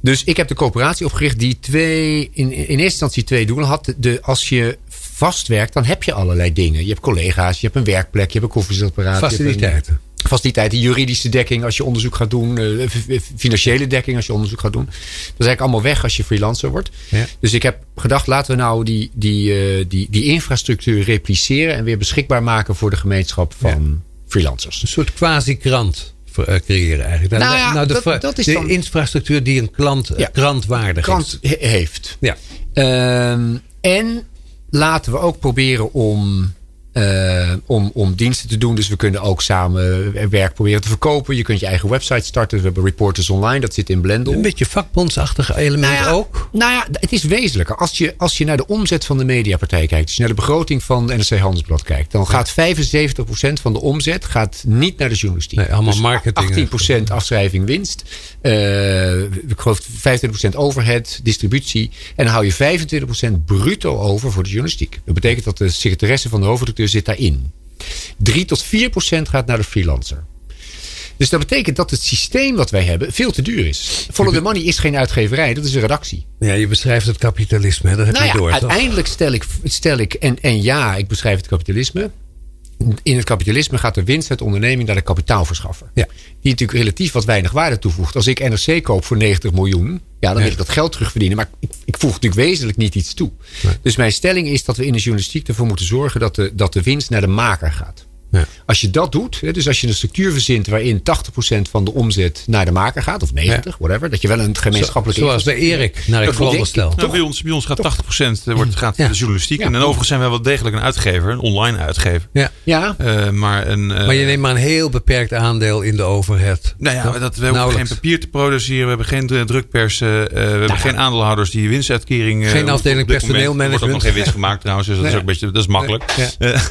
Dus ik heb de coöperatie opgericht die twee, in, in eerste instantie twee doelen had. De, als je vastwerkt, dan heb je allerlei dingen. Je hebt collega's, je hebt een werkplek, je hebt een koffiezetapparaat. een- Faciliteiten. Faciliteiten, juridische dekking als je onderzoek gaat doen. eh, financiële dekking als je onderzoek gaat doen. Dat is eigenlijk allemaal weg als je freelancer wordt. Ja. Dus ik heb gedacht, laten we nou die, die, eh, die, die infrastructuur repliceren. En weer beschikbaar maken voor de gemeenschap van freelancers. Een soort quasi-krant eh, creëren eigenlijk. Nou ja, de, dat- dat is de dan- infrastructuur die een klant, Ja. krantwaardig Krant he- heeft. Ja. Ehm, en laten we ook proberen om, eh, om, om diensten te doen. Dus we kunnen ook samen werk proberen te verkopen. Je kunt je eigen website starten. We hebben Reporters Online, dat zit in Blendel. Een beetje vakbondsachtige element Nou ja, ook. Nou ja, het is wezenlijker. Als je, als je naar de omzet van de mediapartij kijkt, als je naar de begroting van NRC Handelsblad kijkt, dan gaat 75% van de omzet gaat niet naar de journalistiek. Nee, allemaal Dus marketing. 18% afschrijving winst. eh ik geloof 25% overhead, distributie. En dan hou je 25% bruto over voor de journalistiek. Dat betekent dat de secretaresse van de hoofdredacteur zit daarin. 3 tot 4% gaat naar de freelancer. Dus dat betekent dat het systeem wat wij hebben veel te duur is. Follow the Money is geen uitgeverij, dat is een redactie. Ja, je beschrijft het kapitalisme. hè, Dat heb Nou je ja, door. uiteindelijk stel ik, stel ik en, en ja, ik beschrijf het kapitalisme. In het kapitalisme gaat de winst uit de onderneming naar de kapitaalverschaffer. Ja. Die natuurlijk relatief wat weinig waarde toevoegt. Als ik NRC koop voor 90 miljoen, ja, dan wil ik dat geld terugverdienen. Maar ik, ik voeg natuurlijk wezenlijk niet iets toe. Dus mijn stelling is dat we in de journalistiek ervoor moeten zorgen dat de, dat de winst naar de maker gaat. Ja. Als je dat doet, hè, dus als je een structuur verzint waarin 80% van de omzet naar de maker gaat, of 90, whatever, dat je wel een gemeenschappelijke. Zoals bij Erik, naar veronderstel. denk Nou, bij, ons, bij ons gaat 80% wordt, gaat Ja. de journalistiek. Ja. En overigens zijn wij wel degelijk een uitgever, een online uitgever. Ja. Ja, Eh, maar een, eh, Maar je neemt maar een heel beperkt aandeel in de overhead. Nou ja, dat, we hoeven geen papier te produceren. We hebben geen dru- drukpers. eh, eh, we hebben geen aandeelhouders die winstuitkering... eh, Geen afdeling personeelmanagement. Er wordt ook nog geen winst gemaakt trouwens. Dus dat is ook een beetje... Dat is makkelijk. Ja. Eh,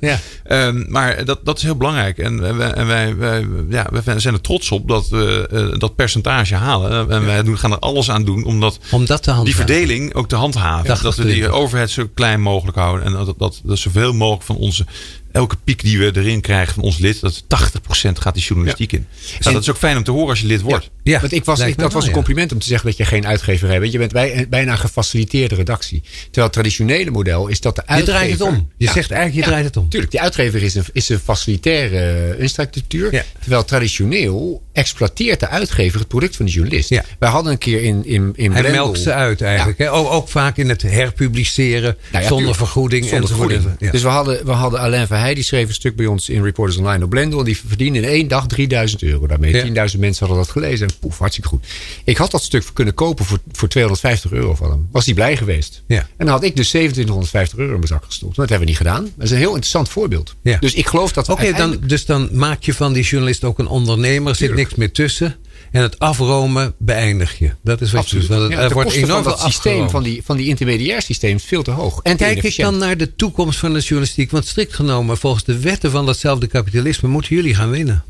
Ja. Ehm, maar dat, dat is heel belangrijk. En, wij, en wij, wij, ja, wij zijn er trots op dat we eh, dat percentage halen. En wij doen, gaan er alles aan doen om dat, Om dat te die verdeling ook te handhaven. Dat we die erin. overhead zo klein mogelijk houden. En dat, dat, dat zoveel mogelijk van onze... Elke piek die we erin krijgen van ons lid, dat is 80% gaat die journalistiek in. Nou, dat is ook fijn om te horen als je lid wordt. Ja, Want ik was, ik- dat wel, was een ja. compliment om te zeggen dat je geen uitgeverij bent. Je bent bij, bijna een gefaciliteerde redactie. Terwijl het traditionele model is dat de Je uitgever... draait het om. Je Ja. zegt eigenlijk, je Ja, draait het om. Tuurlijk, die uitgever is een, is een facilitaire infrastructuur. Ja. Terwijl traditioneel exploiteert de uitgever het product van de journalist. Ja. Wij hadden een keer in, in, in Hij melkt ze uit eigenlijk. Hè? Ook, ook vaak in het herpubliceren. Nou ja, zonder vergoeding. Zonder vergoeding. Ja. Dus we hadden, we hadden Alain Verheij, die schreef een stuk bij ons in Reporters Online op Blendel. En die verdiende in één dag 3000 euro daarmee. Ja. 10.000 mensen hadden dat gelezen. En poef, hartstikke goed. Ik had dat stuk kunnen kopen voor, voor 250 euro van hem. Was hij blij geweest. Ja. En dan had ik dus 2750 euro in mijn zak gestopt. Maar dat hebben we niet gedaan. Dat is een heel interessant voorbeeld. Ja. Dus ik geloof dat we Oké, dan, uiteindelijk- dus dan maak je van die journalist ook een ondernemer. Er zit Tuurlijk. Niks meer tussen. En het afromen beëindig je. Dat is wat Absoluut. je doet. Want het- Ja, er wordt enorm van dat systeem, van die, van die intermediair systeem is veel te hoog. En Kijk ik inefficiënt. dan naar de toekomst van de journalistiek? Want strikt genomen, volgens de wetten van datzelfde kapitalisme, moeten jullie gaan winnen.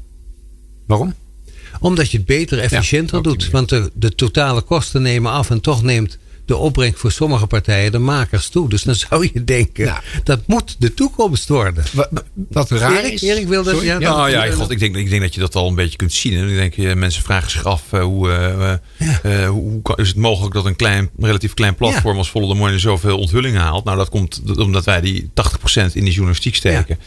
Waarom? Omdat je het beter, efficiënter doet. Want de, de totale kosten nemen af en toch neemt de opbrengst voor sommige partijen de makers toe. Dus dan zou je denken, Nou. dat moet de toekomst worden. Wat, wat raar Erik, is... Erik wilde... Sorry? Ja, Ja, dan- ja, god, ik, denk, ik denk dat je dat al een beetje kunt zien. En ik denk, eh, mensen vragen zich af eh, hoe, eh, eh, hoe, hoe kan- is het mogelijk dat een klein, relatief klein platform Ja. als Follow the Money zoveel onthullingen haalt. Nou, dat komt omdat wij die 80% in die journalistiek steken.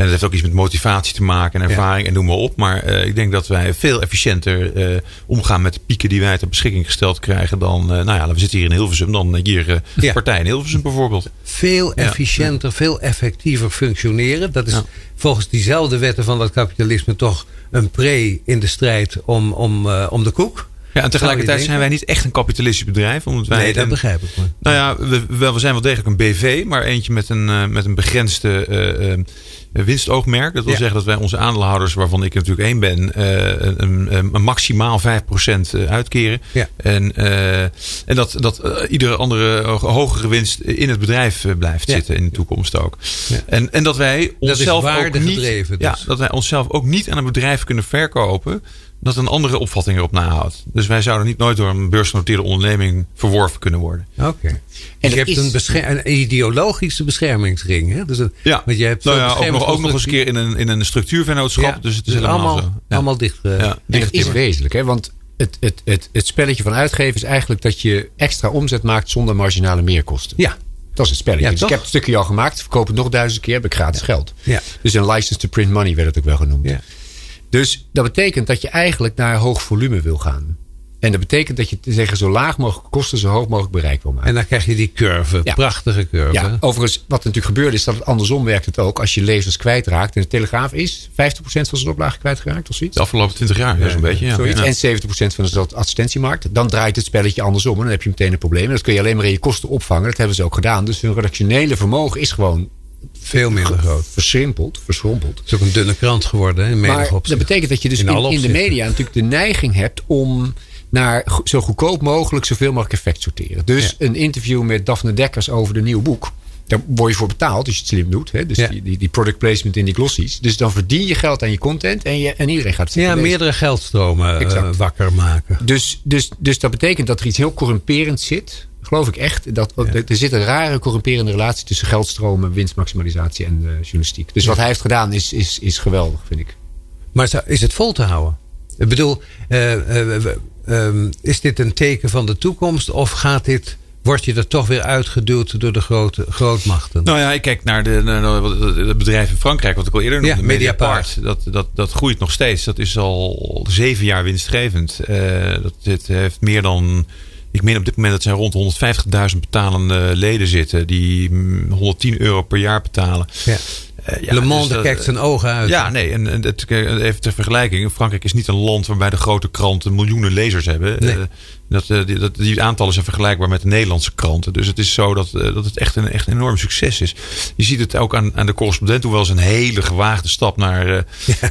En dat heeft ook iets met motivatie te maken en ervaring en noem maar op. Maar eh, ik denk dat wij veel efficiënter eh, omgaan met de pieken die wij ter beschikking gesteld krijgen dan, eh, nou ja, we zitten hier in Hilversum, dan hier Ja. partij in Hilversum bijvoorbeeld. veel Ja. efficiënter, veel effectiever functioneren. Dat is volgens diezelfde wetten van dat kapitalisme toch een pre in de strijd om, om, om de koek. Ja, en tegelijkertijd zijn wij niet echt een kapitalistisch bedrijf. Omdat wij Nee, dat een- begrijp ik. Maar. Nou ja, we, we, we zijn wel degelijk een BV, maar eentje met een, met een begrensde winstoogmerk. Dat wil Ja. zeggen dat wij onze aandeelhouders, waarvan ik natuurlijk één ben, eh, een, een, een maximaal 5% uitkeren. Ja. En, eh, en dat, dat eh, iedere andere ho- hogere winst in het bedrijf eh, blijft Ja. zitten in de toekomst ook. Ja. En, en dat wij onszelf ook niet, ja, dus. dat wij onszelf ook niet aan een bedrijf kunnen verkopen dat een andere opvatting erop nahoudt. Dus wij zouden niet nooit door een beursgenoteerde onderneming verworven kunnen worden. Oké. En je dat hebt is- een, ideologische beschermingsring. Hè? Dus een, Ja, want je hebt nou ja, ook, nog, ook nog eens een keer in een, in een structuurvennootschap. Ja, dus het is dus helemaal allemaal. Ja. allemaal dicht. eh, Ja, dat is wezenlijk, hè? want het, het, het, het spelletje van uitgeven is eigenlijk dat je extra omzet maakt zonder marginale meerkosten. ja. Dat is het spelletje. Ja, dus ik heb het stukje al gemaakt, verkoop het nog duizend keer, heb ik gratis geld. Ja. Dus een license to print money werd het ook wel genoemd. Dus dat betekent dat je eigenlijk naar hoog volume wil gaan. En dat betekent dat je zeggen zo laag mogelijk kosten, zo hoog mogelijk bereik wil maken. En dan krijg je die curve. Ja. Prachtige curve. Ja, overigens, wat natuurlijk gebeurde is dat het andersom werkt het ook. Als je lezers kwijtraakt. En de Telegraaf is 50% van zijn oplage kwijtgeraakt of zoiets. De afgelopen 20 jaar, ja, zo'n beetje. Ja. Zoiets. En 70% van de advertentiemarkt. Dan draait het spelletje andersom. En dan heb je meteen een probleem. En dat kun je alleen maar in je kosten opvangen. Dat hebben ze ook gedaan. Dus hun redactionele vermogen is gewoon Veel minder groot. versimpeld, verschrompeld. Het is ook een dunne krant geworden. Hè, in Maar dat betekent dat je dus In in, alle in de media natuurlijk de neiging hebt om naar zo goedkoop mogelijk zoveel mogelijk effect sorteren. Dus een interview met Daphne Dekkers over de nieuwe boek. Daar word je voor betaald als je het slim doet. Hè? Dus Ja. die, die, product placement in die glossies. Dus dan verdien je geld aan je content en, je, en iedereen gaat het Ja, lezen. meerdere geldstromen eh, wakker maken. Dus, dus, dus dat betekent dat er iets heel corrumperends zit. Geloof ik echt. Dat, Er zit een rare corrumperende relatie tussen geldstromen, winstmaximalisatie en eh, journalistiek. Dus wat hij heeft gedaan is, is, is geweldig, vind ik. Maar is het vol te houden? Ik bedoel, eh, eh, ehm, is dit een teken van de toekomst? Of gaat dit, word je er toch weer uitgeduwd door de grote, grootmachten? Nou ja, ik kijk naar de, naar de- het bedrijf in Frankrijk, wat ik al eerder noemde, Mediapart. Mediapart. Dat, dat, dat groeit nog steeds. Dat is al zeven jaar winstgevend. Eh, dat, dit heeft meer dan. Ik meen op dit moment dat zijn rond de 150.000 betalende leden zitten. Die mm, 110 euro per jaar betalen. ja. Eh, ja, Le dus Monde dat- kijkt zijn ogen uit. Ja, nee, en, en het, even ter vergelijking. Frankrijk is niet een land waarbij de grote kranten miljoenen lezers hebben. Nee. Eh, dat, eh, die, dat, die aantallen zijn vergelijkbaar met de Nederlandse kranten. Dus het is zo dat, eh, dat het echt een, echt een enorm succes is. Je ziet het ook aan, aan de correspondent, hoewel ze een hele gewaagde stap naar, eh,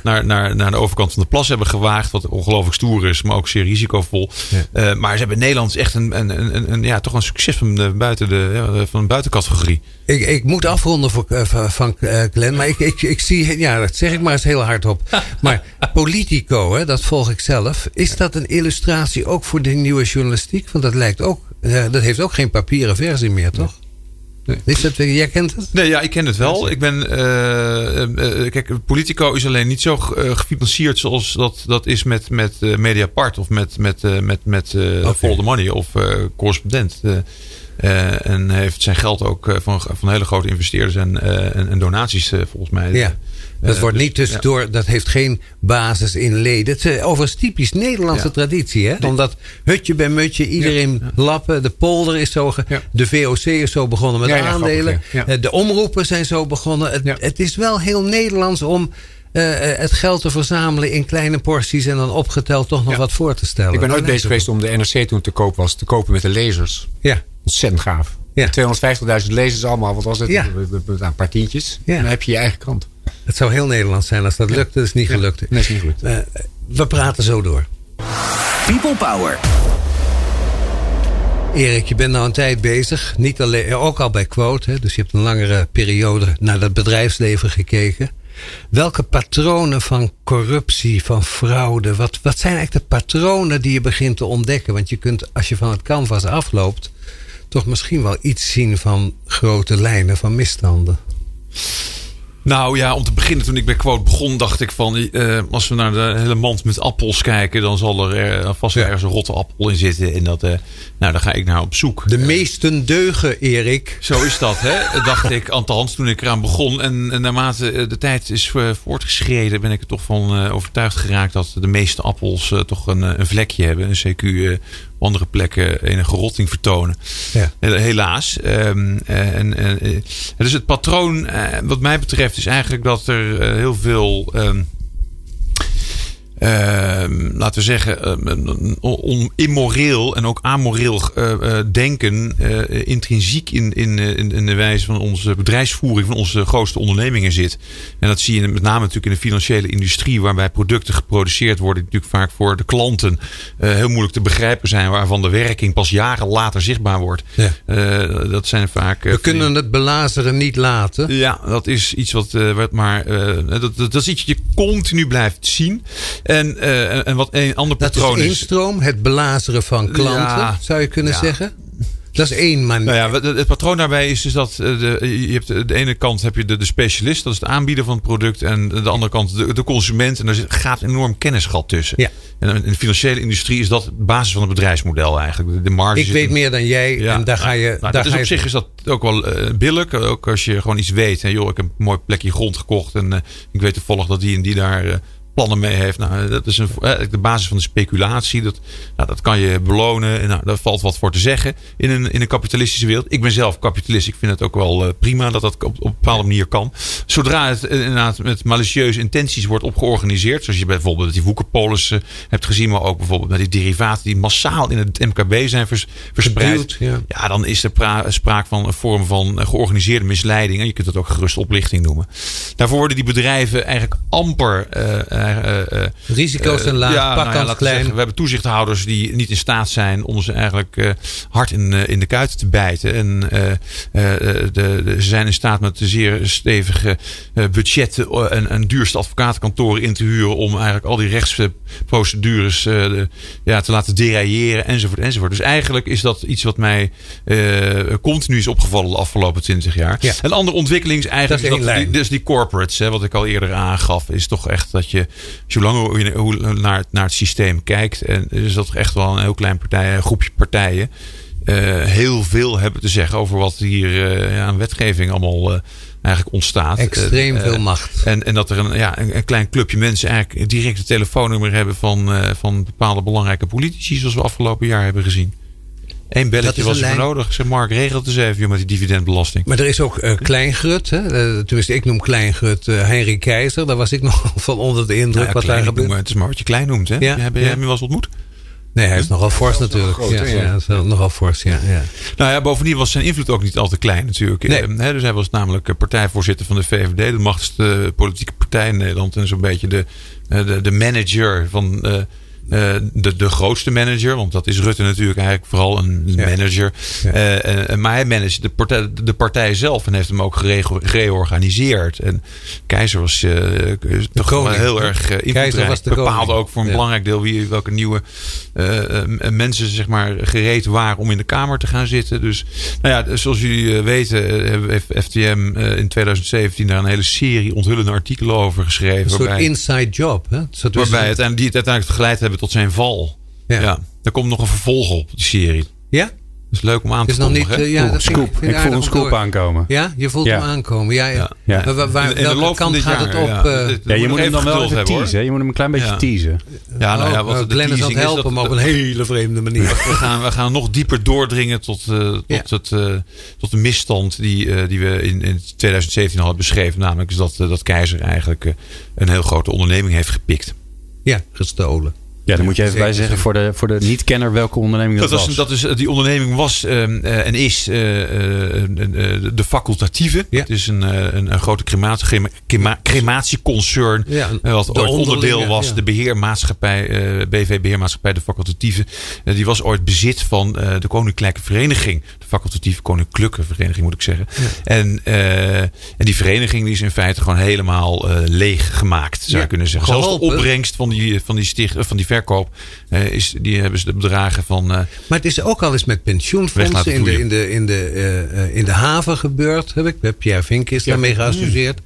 naar, naar, naar de overkant van de plas hebben gewaagd. Wat ongelooflijk stoer is, maar ook zeer risicovol. Ja. Maar ze hebben in Nederland echt een, een, een, een- ja, toch een succes van, de, buiten de, van een buitencategorie. Ik, ik moet afronden voor, van, Glenn. Maar ik, ik, ik zie, ja, dat zeg ik maar eens heel hardop. Maar Politico, hè, dat volg ik zelf. Is dat een illustratie ook voor de nieuwe journalistiek? Want dat lijkt ook, eh, dat heeft ook geen papieren versie meer, toch? Is dat, jij kent het? Nee, ja, ik ken het wel. Ik ben. eh, eh, kijk, Politico is alleen niet zo gefinancierd zoals dat, dat is met, met Mediapart of met, met, met, met. Follow the Money of Correspondent. En heeft zijn geld ook van, van hele grote investeerders en, en, en donaties volgens mij. Ja. Dat Eh, wordt dus- niet tussendoor, dat heeft geen basis in leden. Het is overigens typisch Nederlandse Ja. traditie. Hè? Omdat hutje bij mutje, iedereen lappen. De polder is zo, Ja. de VOC is zo begonnen met Ja, ja, aandelen. grappig, ja. Ja. Eh, De omroepen zijn zo begonnen. Het, Ja. het is wel heel Nederlands om eh, eh, het geld te verzamelen in kleine porties. En dan opgeteld toch nog Ja. wat voor te stellen. Ik ben Dat ooit bezig geweest om de NRC toen te koop was, te kopen met de lezers. Ja. Ontzettend gaaf. Ja. 250.000 lezers allemaal, wat was het? Ja. Met Een paar tientjes. Ja. En dan heb je je eigen krant. Het zou heel Nederlands zijn als dat lukte. Dat is niet Ja. gelukt. Nee, is niet gelukt. Eh, we praten zo door. People Power. Erik, je bent nou een tijd bezig. Niet alleen, ook al bij Quote. Hè, dus je hebt een langere periode naar het bedrijfsleven gekeken. Welke patronen van corruptie, van fraude, wat, wat zijn eigenlijk de patronen die je begint te ontdekken? Want je kunt, als je van het canvas afloopt, toch misschien wel iets zien van grote lijnen van misstanden. Nou ja, om te beginnen, toen ik bij Quote begon, dacht ik van uh, als we naar de hele mand met appels kijken, dan zal er uh, vast ja. ergens een rotte appel in zitten. En dat, uh, nou, daar ga ik naar op zoek. De meesten deugen, Erik. Zo is dat, hè? dacht ik, althans, toen ik eraan begon. En, en naarmate de tijd is voortgeschreden, ben ik er toch van overtuigd geraakt dat de meeste appels toch een, een vlekje hebben. Een CQ andere plekken enige rotting vertonen. Ja. Helaas. Um, en, en, dus het patroon, wat mij betreft, is eigenlijk dat er heel veel. Um, uh, laten we zeggen, uh, immoreel en ook amoreel uh, denken intrinsiek in, in, in, de wijze van onze bedrijfsvoering van onze grootste ondernemingen zit. En dat zie je met name natuurlijk in de financiële industrie, waarbij producten geproduceerd worden, die natuurlijk vaak voor de klanten heel moeilijk te begrijpen zijn, waarvan de werking pas jaren later zichtbaar wordt. Ja. dat zijn vaak. We kunnen het belazeren niet laten. Ja, dat is iets wat, wat maar. dat, dat, dat is iets je continu blijft zien. En, uh, en wat een ander patroon dat is. instroom, het belazeren van klanten, zou je kunnen ja. zeggen. Dat is één manier. Nou ja, het patroon daarbij is dus dat eh, de, je hebt de ene kant heb je de, de specialist, dat is de aanbieder van het product. En de andere kant de, de consument. En daar gaat enorm kennisgat tussen. Ja. En in de financiële industrie is dat de basis van het bedrijfsmodel eigenlijk. De marge Ik weet meer dan jij ja. en daar ga je... Nou, daar is ga op zich is dat ook wel uh, billig. Ook als je gewoon iets weet. Hè, joh, ik heb een mooi plekje grond gekocht. En uh, ik weet toevallig dat die en die daar... Uh, plannen mee heeft. Nou, dat is een, de basis van de speculatie. Dat, nou, dat kan je belonen. En nou, daar valt wat voor te zeggen in een, in een kapitalistische wereld. Ik ben zelf kapitalist. Ik vind het ook wel uh, prima dat dat op, op een bepaalde manier kan. Zodra het inderdaad met malicieuze intenties wordt opgeorganiseerd. Zoals je bijvoorbeeld die woekerpolis uh, hebt gezien. Maar ook bijvoorbeeld met die derivaten die massaal in het MKB zijn vers, verspreid. Ja. ja. dan is er sprake van een vorm van georganiseerde misleiding. En je kunt het ook gerust oplichting noemen. Daarvoor worden die bedrijven eigenlijk amper... Uh, uh, Risico's zijn laag, ja, pak nou klein. Zeggen, we hebben toezichthouders die niet in staat zijn om ze eigenlijk hard in, in de kuiten te bijten. En de, de, ze zijn in staat met zeer stevige budgetten en, en duurste advocatenkantoren in te huren om eigenlijk al die rechtsprocedures ja, te laten derailleren enzovoort enzovoort. Dus eigenlijk is dat iets wat mij continu is opgevallen de afgelopen twintig jaar. Ja. Een andere ontwikkeling is eigenlijk dat, dat die, dus die corporates, hè, wat ik al eerder aangaf, is toch echt dat je zolang je hoe naar, naar het systeem kijkt, en is dat echt wel een heel klein partij, een groepje partijen, uh, heel veel hebben te zeggen over wat hier uh, aan wetgeving allemaal uh, eigenlijk ontstaat. Extreem veel macht. En, en dat er een, ja, een, een, klein clubje mensen eigenlijk direct een telefoonnummer hebben van, van bepaalde belangrijke politici, zoals we afgelopen jaar hebben gezien. Eén belletje was er nodig. Zeg Mark, regelt eens even met die dividendbelasting. Maar er is ook uh, Kleingrut. Hè? Uh, tenminste, ik noem Kleingrut uh, Henry Keizer. Daar was ik nog van onder de indruk nou, wat daar gebeurt. Het is maar wat je klein noemt. Hè? Ja, heb, je, ja. je wel eens ontmoet? Nee, hij is nogal fors natuurlijk. Groot, ja, ja. is nogal fors, ja, ja. Nou ja, bovendien was zijn invloed ook niet al te klein natuurlijk. Nee. He, dus hij was namelijk partijvoorzitter van de VVD. De machtigste politieke partij in Nederland. En zo'n beetje de, de, de manager van uh, de, de grootste manager, want dat is Rutte natuurlijk eigenlijk vooral een manager. Ja. Uh, maar hij managt de partij, de partij zelf en heeft hem ook gereorganiseerd. En Keizer was toch wel heel erg invloedrijk. Bepaalde ook voor een belangrijk deel wie, welke nieuwe mensen zeg maar, gereed waren om in de Kamer te gaan zitten. Dus nou ja, zoals jullie weten heeft FTM in 2017 daar een hele serie onthullende artikelen over geschreven. Een soort waarbij, inside job. Hè? Waarbij het, die het uiteindelijk geleid hebben tot zijn val. Ja. ja. Er komt nog een vervolg op die serie. Ja? Dat is leuk om aan te kondigen. Nog niet, uh, ja, scoop. Ik, ik voel een scoop aankomen. Ja, je voelt hem aankomen. Ja, ja. ja. Maar waar, waar, in, in welke kant gaat het op? Ja, uh, ja je moet hem dan wel even teasen. Je moet hem een klein beetje teasen. Ja, nou ja, wat oh, de Glenn is aan het helpen, maar op een hele vreemde manier. We gaan, we gaan nog dieper doordringen tot, uh, tot, het, uh, tot de misstand die, uh, die we in, in 2017 al hadden beschreven. Namelijk is dat, dat Keizer eigenlijk een heel grote onderneming heeft gepikt. Ja, gestolen. Ja, dan moet je even Zeker, bij zeggen voor de, voor de niet-kenner welke onderneming dat, Dat, was, was. dat is, die onderneming was ehm, eh, en is eh, eh, eh, de facultatieve. Ja. Het is een, eh, een, een grote crematie, crema- crema- crematieconcern. Ja, eh, wat ooit onderdeel was. ja. De beheermaatschappij, eh, BV Beheermaatschappij, de facultatieve. Eh, die was ooit bezit van eh, de Koninklijke Vereniging. De facultatieve Koninklijke Vereniging moet ik zeggen. En, eh, en die vereniging die is in feite gewoon helemaal eh, leeg gemaakt. Zou Ja, je kunnen zeggen. Zelfs de geholpen. opbrengst van die, van die, sticht, van die verkoop. eh, is, die hebben ze de bedragen van... eh, Maar het is ook al eens met pensioenfondsen in de, in, de, in, de, eh, eh, in de haven gebeurd. Heb ik. Bij Pierre Vink is daarmee geassocieerd.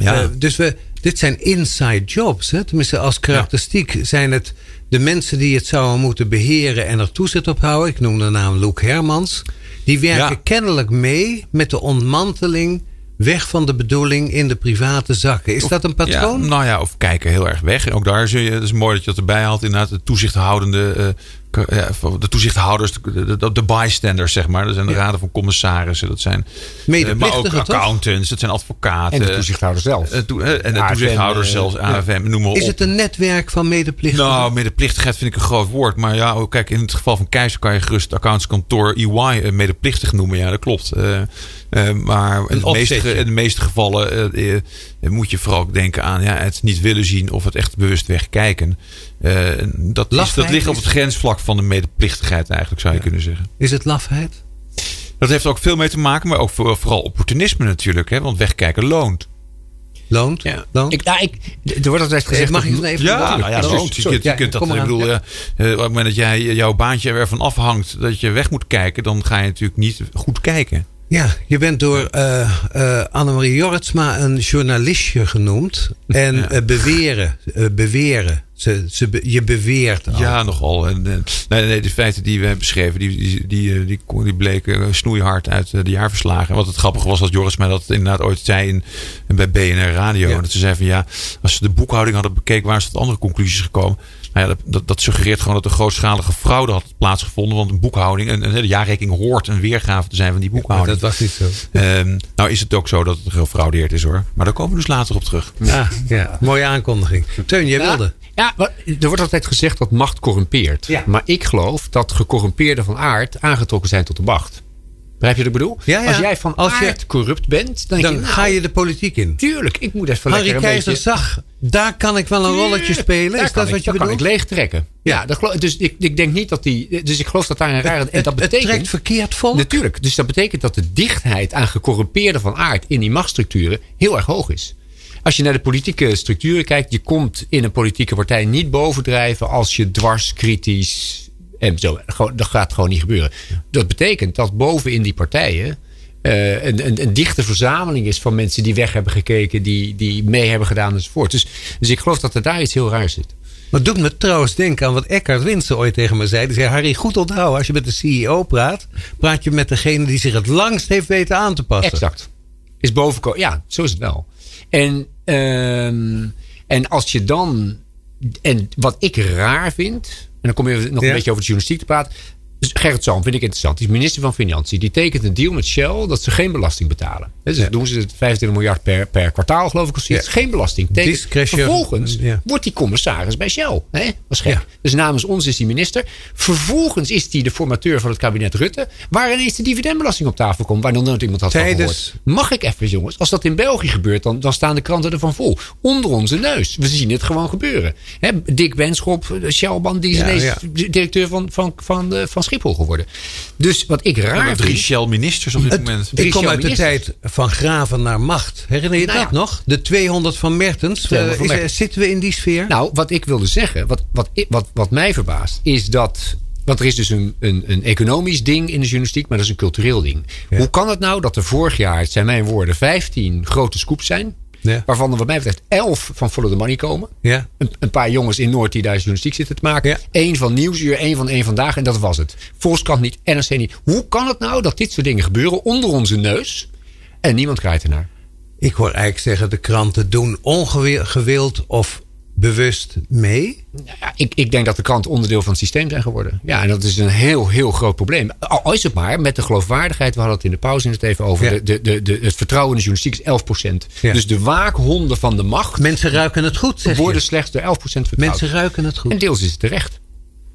Ja. Dus we, dit zijn inside jobs. Hè? Tenminste, als karakteristiek zijn het de mensen die het zouden moeten beheren en er toezicht op houden. Ik noem de naam Loek Hermans. Die werken Ja. kennelijk mee met de ontmanteling weg van de bedoeling in de private zakken. Is dat een patroon? Ja, nou ja, of kijken heel erg weg. En ook daar zul je, het is mooi dat je dat erbij haalt. Inderdaad, de toezichthoudende, eh, de toezichthouders, de, de, de bystanders, zeg maar. Dat zijn de raden van commissarissen. Dat zijn eh, maar ook accountants, dat zijn advocaten. En de toezichthouder zelf. Eh, eh, en de AFM, toezichthouders eh, zelfs, AFM, noem maar op. Is het een netwerk van medeplichtigen? Nou, medeplichtigheid vind ik een groot woord. Maar ja, ook, kijk, in het geval van Keizer kan je gerust accountskantoor EY medeplichtig noemen. Ja, dat klopt. Maar in de, meeste, in de meeste gevallen moet je vooral ook denken aan ja, het niet willen zien of het echt bewust wegkijken. Eh, dat, is, dat ligt op het grensvlak van de medeplichtigheid eigenlijk, zou je kunnen zeggen. Is het lafheid? Dat heeft ook veel mee te maken, maar ook voor- vooral opportunisme natuurlijk. Hè? Want wegkijken loont. Loont? Loont? Ik, nou, ik, er wordt altijd gezegd... Mag dat- ik even Ja, nou ja, Sorry, loont. Je je Ja, kunt dat, ik aan. bedoel, Ja. eh, eh, op het moment dat jij jouw baantje ervan afhangt dat je weg moet kijken, dan ga je natuurlijk niet goed kijken. Ja, je bent door eh eh Annemarie Jorritsma een journalistje genoemd. En Ja. eh, beweren, beweren. Ze, ze, je beweert al. Ja, nogal. En, en- nee, nee, de feiten die we hebben beschreven, die, die, die, die, die bleken snoeihard uit de jaarverslagen. En wat het grappige was, dat Joris mij dat inderdaad ooit zei in, bij BNR Radio. Ja. Dat ze zei van ja, als ze de boekhouding hadden bekeken, waren ze tot andere conclusies gekomen. Nou ja, dat, dat, suggereert gewoon dat er grootschalige fraude had plaatsgevonden. Want een boekhouding, en, en de jaarrekening hoort een weergave te zijn van die boekhouding. dat was niet zo. Ehm, nou is het ook zo dat het gefraudeerd is hoor. Maar daar komen we dus later op terug. Ja, ja, mooie aankondiging. Teun, jij wilde. Ja, er wordt altijd gezegd dat macht corrumpeert. Ja. Maar ik geloof dat gecorrumpeerden van aard aangetrokken zijn tot de macht. Begrijp je wat ik bedoel? Ja, ja. Als jij van Als je- corrupt bent, dan, denk Dan je, nou, ga je de politiek in. Tuurlijk, ik moet even Harry lekker een Keizer beetje... zag, daar kan ik wel een rolletje spelen. daar Is dat ik- wat je daar kan bedoelt? ik leeg trekken. Ja, dat geloof, dus ik, ik denk niet dat die... Dus ik geloof dat daar een rare... En dat het betekent... trekt verkeerd volk. Natuurlijk. Dus dat betekent dat de dichtheid aan gecorrumpeerden van aard in die machtsstructuren heel erg hoog is. Als je naar de politieke structuren kijkt, je komt in een politieke partij niet bovendrijven als je dwars, kritisch en zo. Dat gaat gewoon niet gebeuren. Dat betekent dat boven in die partijen eh, een, een, een dichte verzameling is van mensen die weg hebben gekeken, die, die mee hebben gedaan enzovoort. Dus, dus ik geloof dat er daar iets heel raars zit. Maar doet me trouwens denken aan wat Eckhard Winsen ooit tegen me zei. Die zei, Harry, goed onthouden. Als je met de CEO praat, praat je met degene die zich het langst heeft weten aan te passen. Exact. Is boven. Ja, zo is het wel. En, ehm, en als je dan. En wat ik raar vind. En dan kom je nog Ja. een beetje over de journalistiek te praten. Dus Gerrit Zalm vind ik interessant. Die is minister van Financiën. Die tekent een deal met Shell dat ze geen belasting betalen. Dus Ja. doen ze het 25 miljard per, per kwartaal geloof ik. Of zoiets. Ja. Geen belasting. Vervolgens Ja. wordt die commissaris bij Shell. Hè? Was gek. Dus namens ons is die minister. Vervolgens is hij de formateur van het kabinet Rutte. Waar ineens de dividendbelasting op tafel komt. Waar nog nooit iemand had van Tijdens- gehoord. Mag ik even, jongens? Als dat in België gebeurt, dan, dan staan de kranten ervan vol. Onder onze neus. We zien het gewoon gebeuren. Hè, Dick Benschop, de Shellman, die is ineens directeur van, van, van, eh, van Schiphol geworden. Dus wat ik raar drie vind... Shell-ministers op dit moment. Ik kom uit de tijd van graven naar macht. Herinner je Nou dat ja. nog? De 200 van Mertens. 200 van Eh, is- zitten we in die sfeer? Nou, wat ik wilde zeggen, wat, wat, wat, wat mij verbaast, is dat. Want er is dus een, een, een economisch ding in de journalistiek, maar dat is een cultureel ding. Hoe kan het nou dat er vorig jaar, het zijn mijn woorden, 15 grote scoops zijn? Ja. Waarvan er wat mij betreft 11 van Follow the Money komen. Ja. Een, een paar jongens in Noord die daar journalistiek zitten te maken. Ja. Eén van Nieuwsuur, één van één Vandaag en dat was het. Volkskrant niet, NRC niet. Hoe kan het nou dat dit soort dingen gebeuren onder onze neus en niemand krijgt ernaar? Ik hoor eigenlijk zeggen, de kranten doen ongewild of bewust mee? Ja, ik, ik denk dat de kranten onderdeel van het systeem zijn geworden. Ja, en dat is een heel, heel groot probleem. Al is het maar met de geloofwaardigheid. We hadden het in de pauze net even over. Ja. De, de, de, de, het vertrouwen in de journalistiek is 11%. Ja. Dus de waakhonden van de macht Mensen ruiken het goed, zeg worden je. slechts door 11% vertrouwd. Mensen ruiken het En goed. deels is het terecht.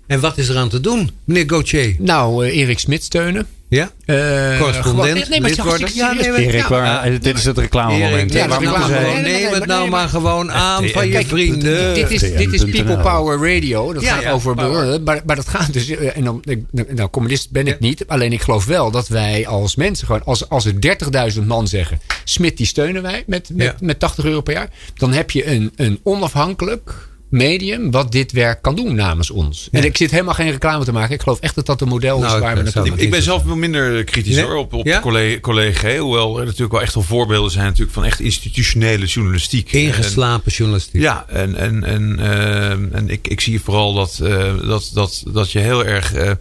En wat is er aan te doen, meneer Gauthier? Nou, eh, Erik Smit steunen. Ja? Eh, Correspondent, gewoon- nee, maar lid worden. Ja, nee, maar- Erik, Ja, waar, ja. dit is het reclamemoment. Erik, hè? neem het nou zij- gewoon- Nee, nee, nee, neem het maar nou nee, maar gewoon aan van je Kijk, vrienden. Dit is, dit is People. Power Radio. Dat Ja, gaat ja, over. Maar, maar dat gaat dus. eh, En dan, nou, communist ben ik Ja. niet. Alleen ik geloof wel dat wij als mensen gewoon. Als, als er 30.000 man zeggen. Smit die steunen wij met, met, Ja. met 80 euro per jaar. Dan heb je een, een onafhankelijk medium. wat dit werk kan doen namens ons. En ik zit helemaal geen reclame te maken. Ik geloof echt dat dat een model Nou, is ik waar we zou naartoe het Ik, ik ben zelf wel minder kritisch Nee? hoor, op, op Ja? collega, collega. Hoewel er natuurlijk wel echt wel voorbeelden zijn natuurlijk van echt institutionele journalistiek. En- Ingeslapen journalistiek. ja, en, en, en, eh, en ik, ik zie vooral dat, eh, dat, dat, dat je heel erg eh, eh,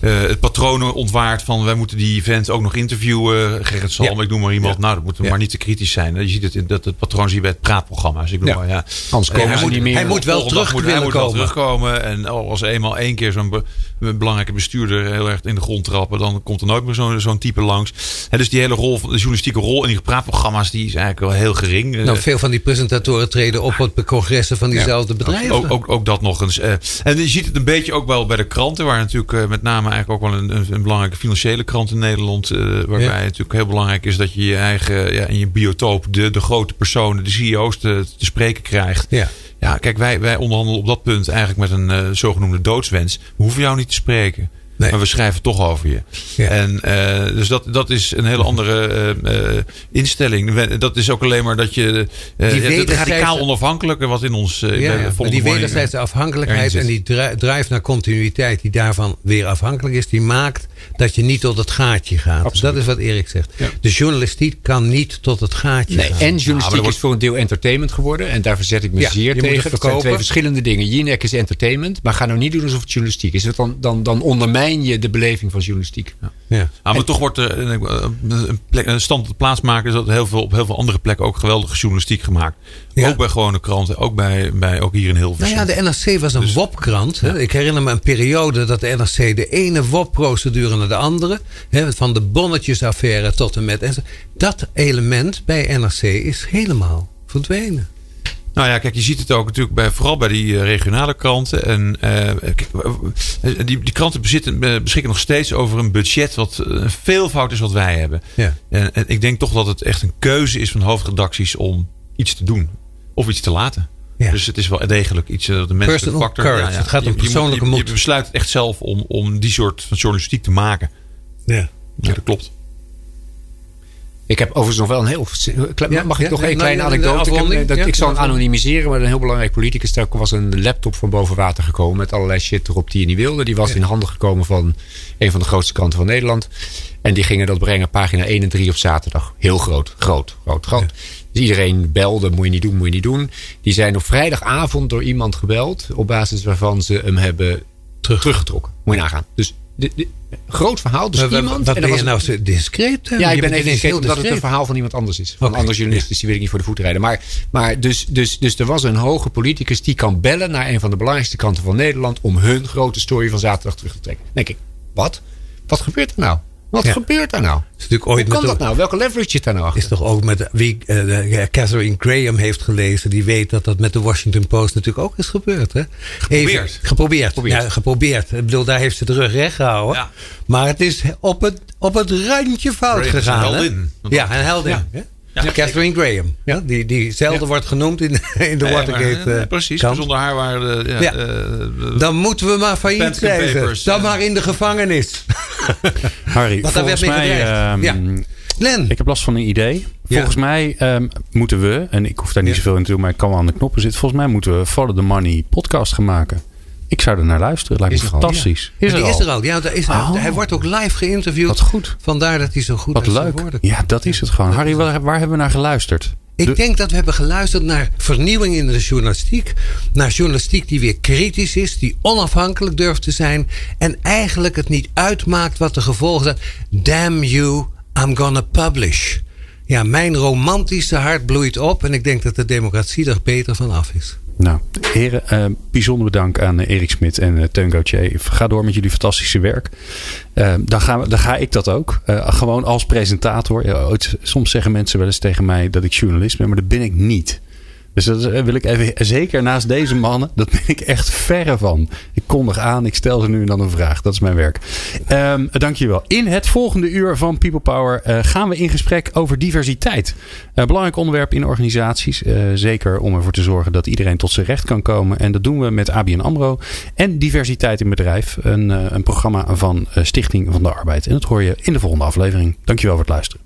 het patronen ontwaart van wij moeten die event ook nog interviewen. Gerrit Salm, Ja. ik noem maar iemand. Ja. Nou, dat moeten we maar niet te kritisch zijn. Je ziet het, in- dat het patroon zie je bij het praatprogramma's. Ik bedoel, Ja. maar, ja. Anders komen ze moet- niet meer. Hij moet wel terug moet, willen hij moet komen. terugkomen. En als eenmaal één keer zo'n een belangrijke bestuurder heel erg in de grond trappen, dan komt er nooit meer zo'n zo'n type langs. En dus die hele rol, van de journalistieke rol in die praatprogramma's, die is eigenlijk wel heel gering. Nou, Eh, veel van die presentatoren treden op op de congressen van diezelfde bedrijven. ook, ook, ook dat nog eens. eh. en je ziet het een beetje ook wel bij de kranten, waar natuurlijk eh, met name eigenlijk ook wel een, een, belangrijke financiële krant in Nederland, waarbij Ja. het natuurlijk heel belangrijk is dat je je eigen, ja, in je biotoop, de, de grote personen, de CEO's te, te spreken krijgt. Ja. Ja, kijk, wij, wij onderhandelen op dat punt eigenlijk met een zogenoemde doodswens. We hoeven jou niet spreken. Nee. Maar we schrijven toch over je. Ja. En eh, dus dat, dat is een hele andere eh, eh, instelling. Dat is ook alleen maar dat je eh, wederzijdse- radicaal onafhankelijke wat in ons Ja, maar die wederzijdse afhankelijkheid en die dri- drive naar continuïteit die daarvan weer afhankelijk is, die maakt dat je niet tot het gaatje gaat. Dat is wat Erik zegt. De journalistiek kan niet tot het gaatje Nee, gaan. en journalistiek wordt- is voor een deel entertainment geworden. En daar verzet ik me Ja, je zeer moet tegen. het Dat zijn twee verschillende dingen. Jinek is entertainment. Maar ga nou niet doen alsof het journalistiek is. Want Dan, dan, dan ondermijn je de beleving van journalistiek. Ja. Ah, maar toch wordt er een, een, plek, een stand op de plaats maken. Is dat heel veel, op heel veel andere plekken ook geweldige journalistiek gemaakt. Ja. Ook bij gewone kranten. Ook, bij, bij, ook hier in Nou Hilversum. ja, de NRC was een Dus- WOP-krant. hè. Ik herinner me een periode dat de NRC de ene WOP-procedure naar de andere, hè, van de bonnetjesaffaire tot en met. en zo. Dat element bij NRC is helemaal verdwenen. Nou ja, kijk, je ziet het ook natuurlijk bij, vooral bij die eh, regionale kranten. En eh, eh, die, die kranten bezitten, beschikken nog steeds over een budget wat een veelvoud is wat wij hebben. Ja. En, en ik denk toch dat het echt een keuze is van hoofdredacties om iets te doen. Of iets te laten. Ja. Dus het is wel degelijk iets, dat de Personal factor. courage. Het gaat om je persoonlijke je, je, moed. besluit het echt zelf om, om die soort van journalistiek te maken. Ja. Ja, dat klopt. Ik heb overigens nog wel een heel. Ja, Mag ik ja, nog één kleine anekdote? Ik, heb- dat, ik zal hem anonimiseren, maar een heel belangrijk politicus. Er was een laptop van boven water gekomen. met allerlei shit erop die je niet wilde. Die was in handen gekomen van een van de grootste kranten van Nederland. En die gingen dat brengen, pagina 1 en 3 op zaterdag. Heel groot, groot, groot, groot. Dus iedereen belde, moet je niet doen, moet je niet doen. Die zijn op vrijdagavond door iemand gebeld. op basis waarvan ze hem hebben teruggetrokken. Moet je nagaan. Dus de, de- groot verhaal. Dus Maar iemand. wat en je was- nou zo discreet? hè? ja, Je ik ben bent even ineens vergeten heel dat het een discreet. verhaal van iemand anders is. Van Oké, andere journalisten, dus die wil ik niet voor de voet rijden. Maar, maar dus, dus, dus er was een hoge politicus die kan bellen naar een van de belangrijkste kranten van Nederland. om hun grote story van zaterdag terug te trekken. Dan denk ik, wat? Wat gebeurt er nou? Wat Ja. gebeurt er nou? is natuurlijk Hoe ooit kan dat nou? Welke leverage zit daar nou achter? Is toch ook met wie de- Catherine Graham heeft gelezen, die weet dat dat met de Washington Post natuurlijk ook is gebeurd. Hè? Geprobeerd. geprobeerd. Geprobeerd. Ja, geprobeerd. Ik bedoel, daar heeft ze de rug recht gehouden. Ja. Maar het is op het, op het randje fout Graham een gegaan. hè? heldin. Ja, een heldin. Ja. Ja. Catherine Graham. Ja, die, die zelden Ja. wordt genoemd in, in de Ja, Watergate. maar, eh, eh, precies. kant. Zonder haar waren de, ja, Ja. eh, de- Dan moeten we maar failliet. Papers, Dan maar in de gevangenis. Harry, Want daar werd mee mij... ehm, Ja. Len. Ik heb last van een idee. Ja. Volgens mij ehm, moeten we, en ik hoef daar niet Ja. zoveel in te doen, maar ik kan wel aan de knoppen zitten. Volgens mij moeten we Follow the Money podcast gaan maken. Ik zou er naar luisteren. Lijkt me Is al, fantastisch. Maar Is er die al? is er al. Ja, daar is, Oh. Hij wordt ook live geïnterviewd. Wat goed. Vandaar dat hij zo goed Wat leuk. Ja, dat is het gewoon. Harry, waar, waar hebben we naar geluisterd? Ik De- denk dat we hebben geluisterd naar vernieuwing in de journalistiek. Naar journalistiek die weer kritisch is, die onafhankelijk durft te zijn. En eigenlijk het niet uitmaakt wat de gevolgen zijn. Damn you, I'm gonna publish. Ja, mijn romantische hart bloeit op. En ik denk dat de democratie er beter van af is. Nou, heren, uh, bijzonder bedankt aan Erik Smit en uh, Teun. Ga door met jullie fantastische werk. Dan, gaan we, dan ga ik dat ook. gewoon als presentator. Soms zeggen mensen wel eens tegen mij dat ik journalist ben, maar dat ben ik niet. Dus dat eh, wil ik even, zeker naast deze mannen, dat ben ik echt verre van. Ik kondig aan, ik stel ze nu en dan een vraag. Dat is mijn werk. Um, dankjewel. In het volgende uur van People Power uh, gaan we in gesprek over diversiteit. Uh, belangrijk onderwerp in organisaties. Zeker om ervoor te zorgen dat iedereen tot zijn recht kan komen. En dat doen we met ABN AMRO en Diversiteit in Bedrijf. Een, een programma van Stichting van de Arbeid. En dat hoor je in de volgende aflevering. Dankjewel voor het luisteren.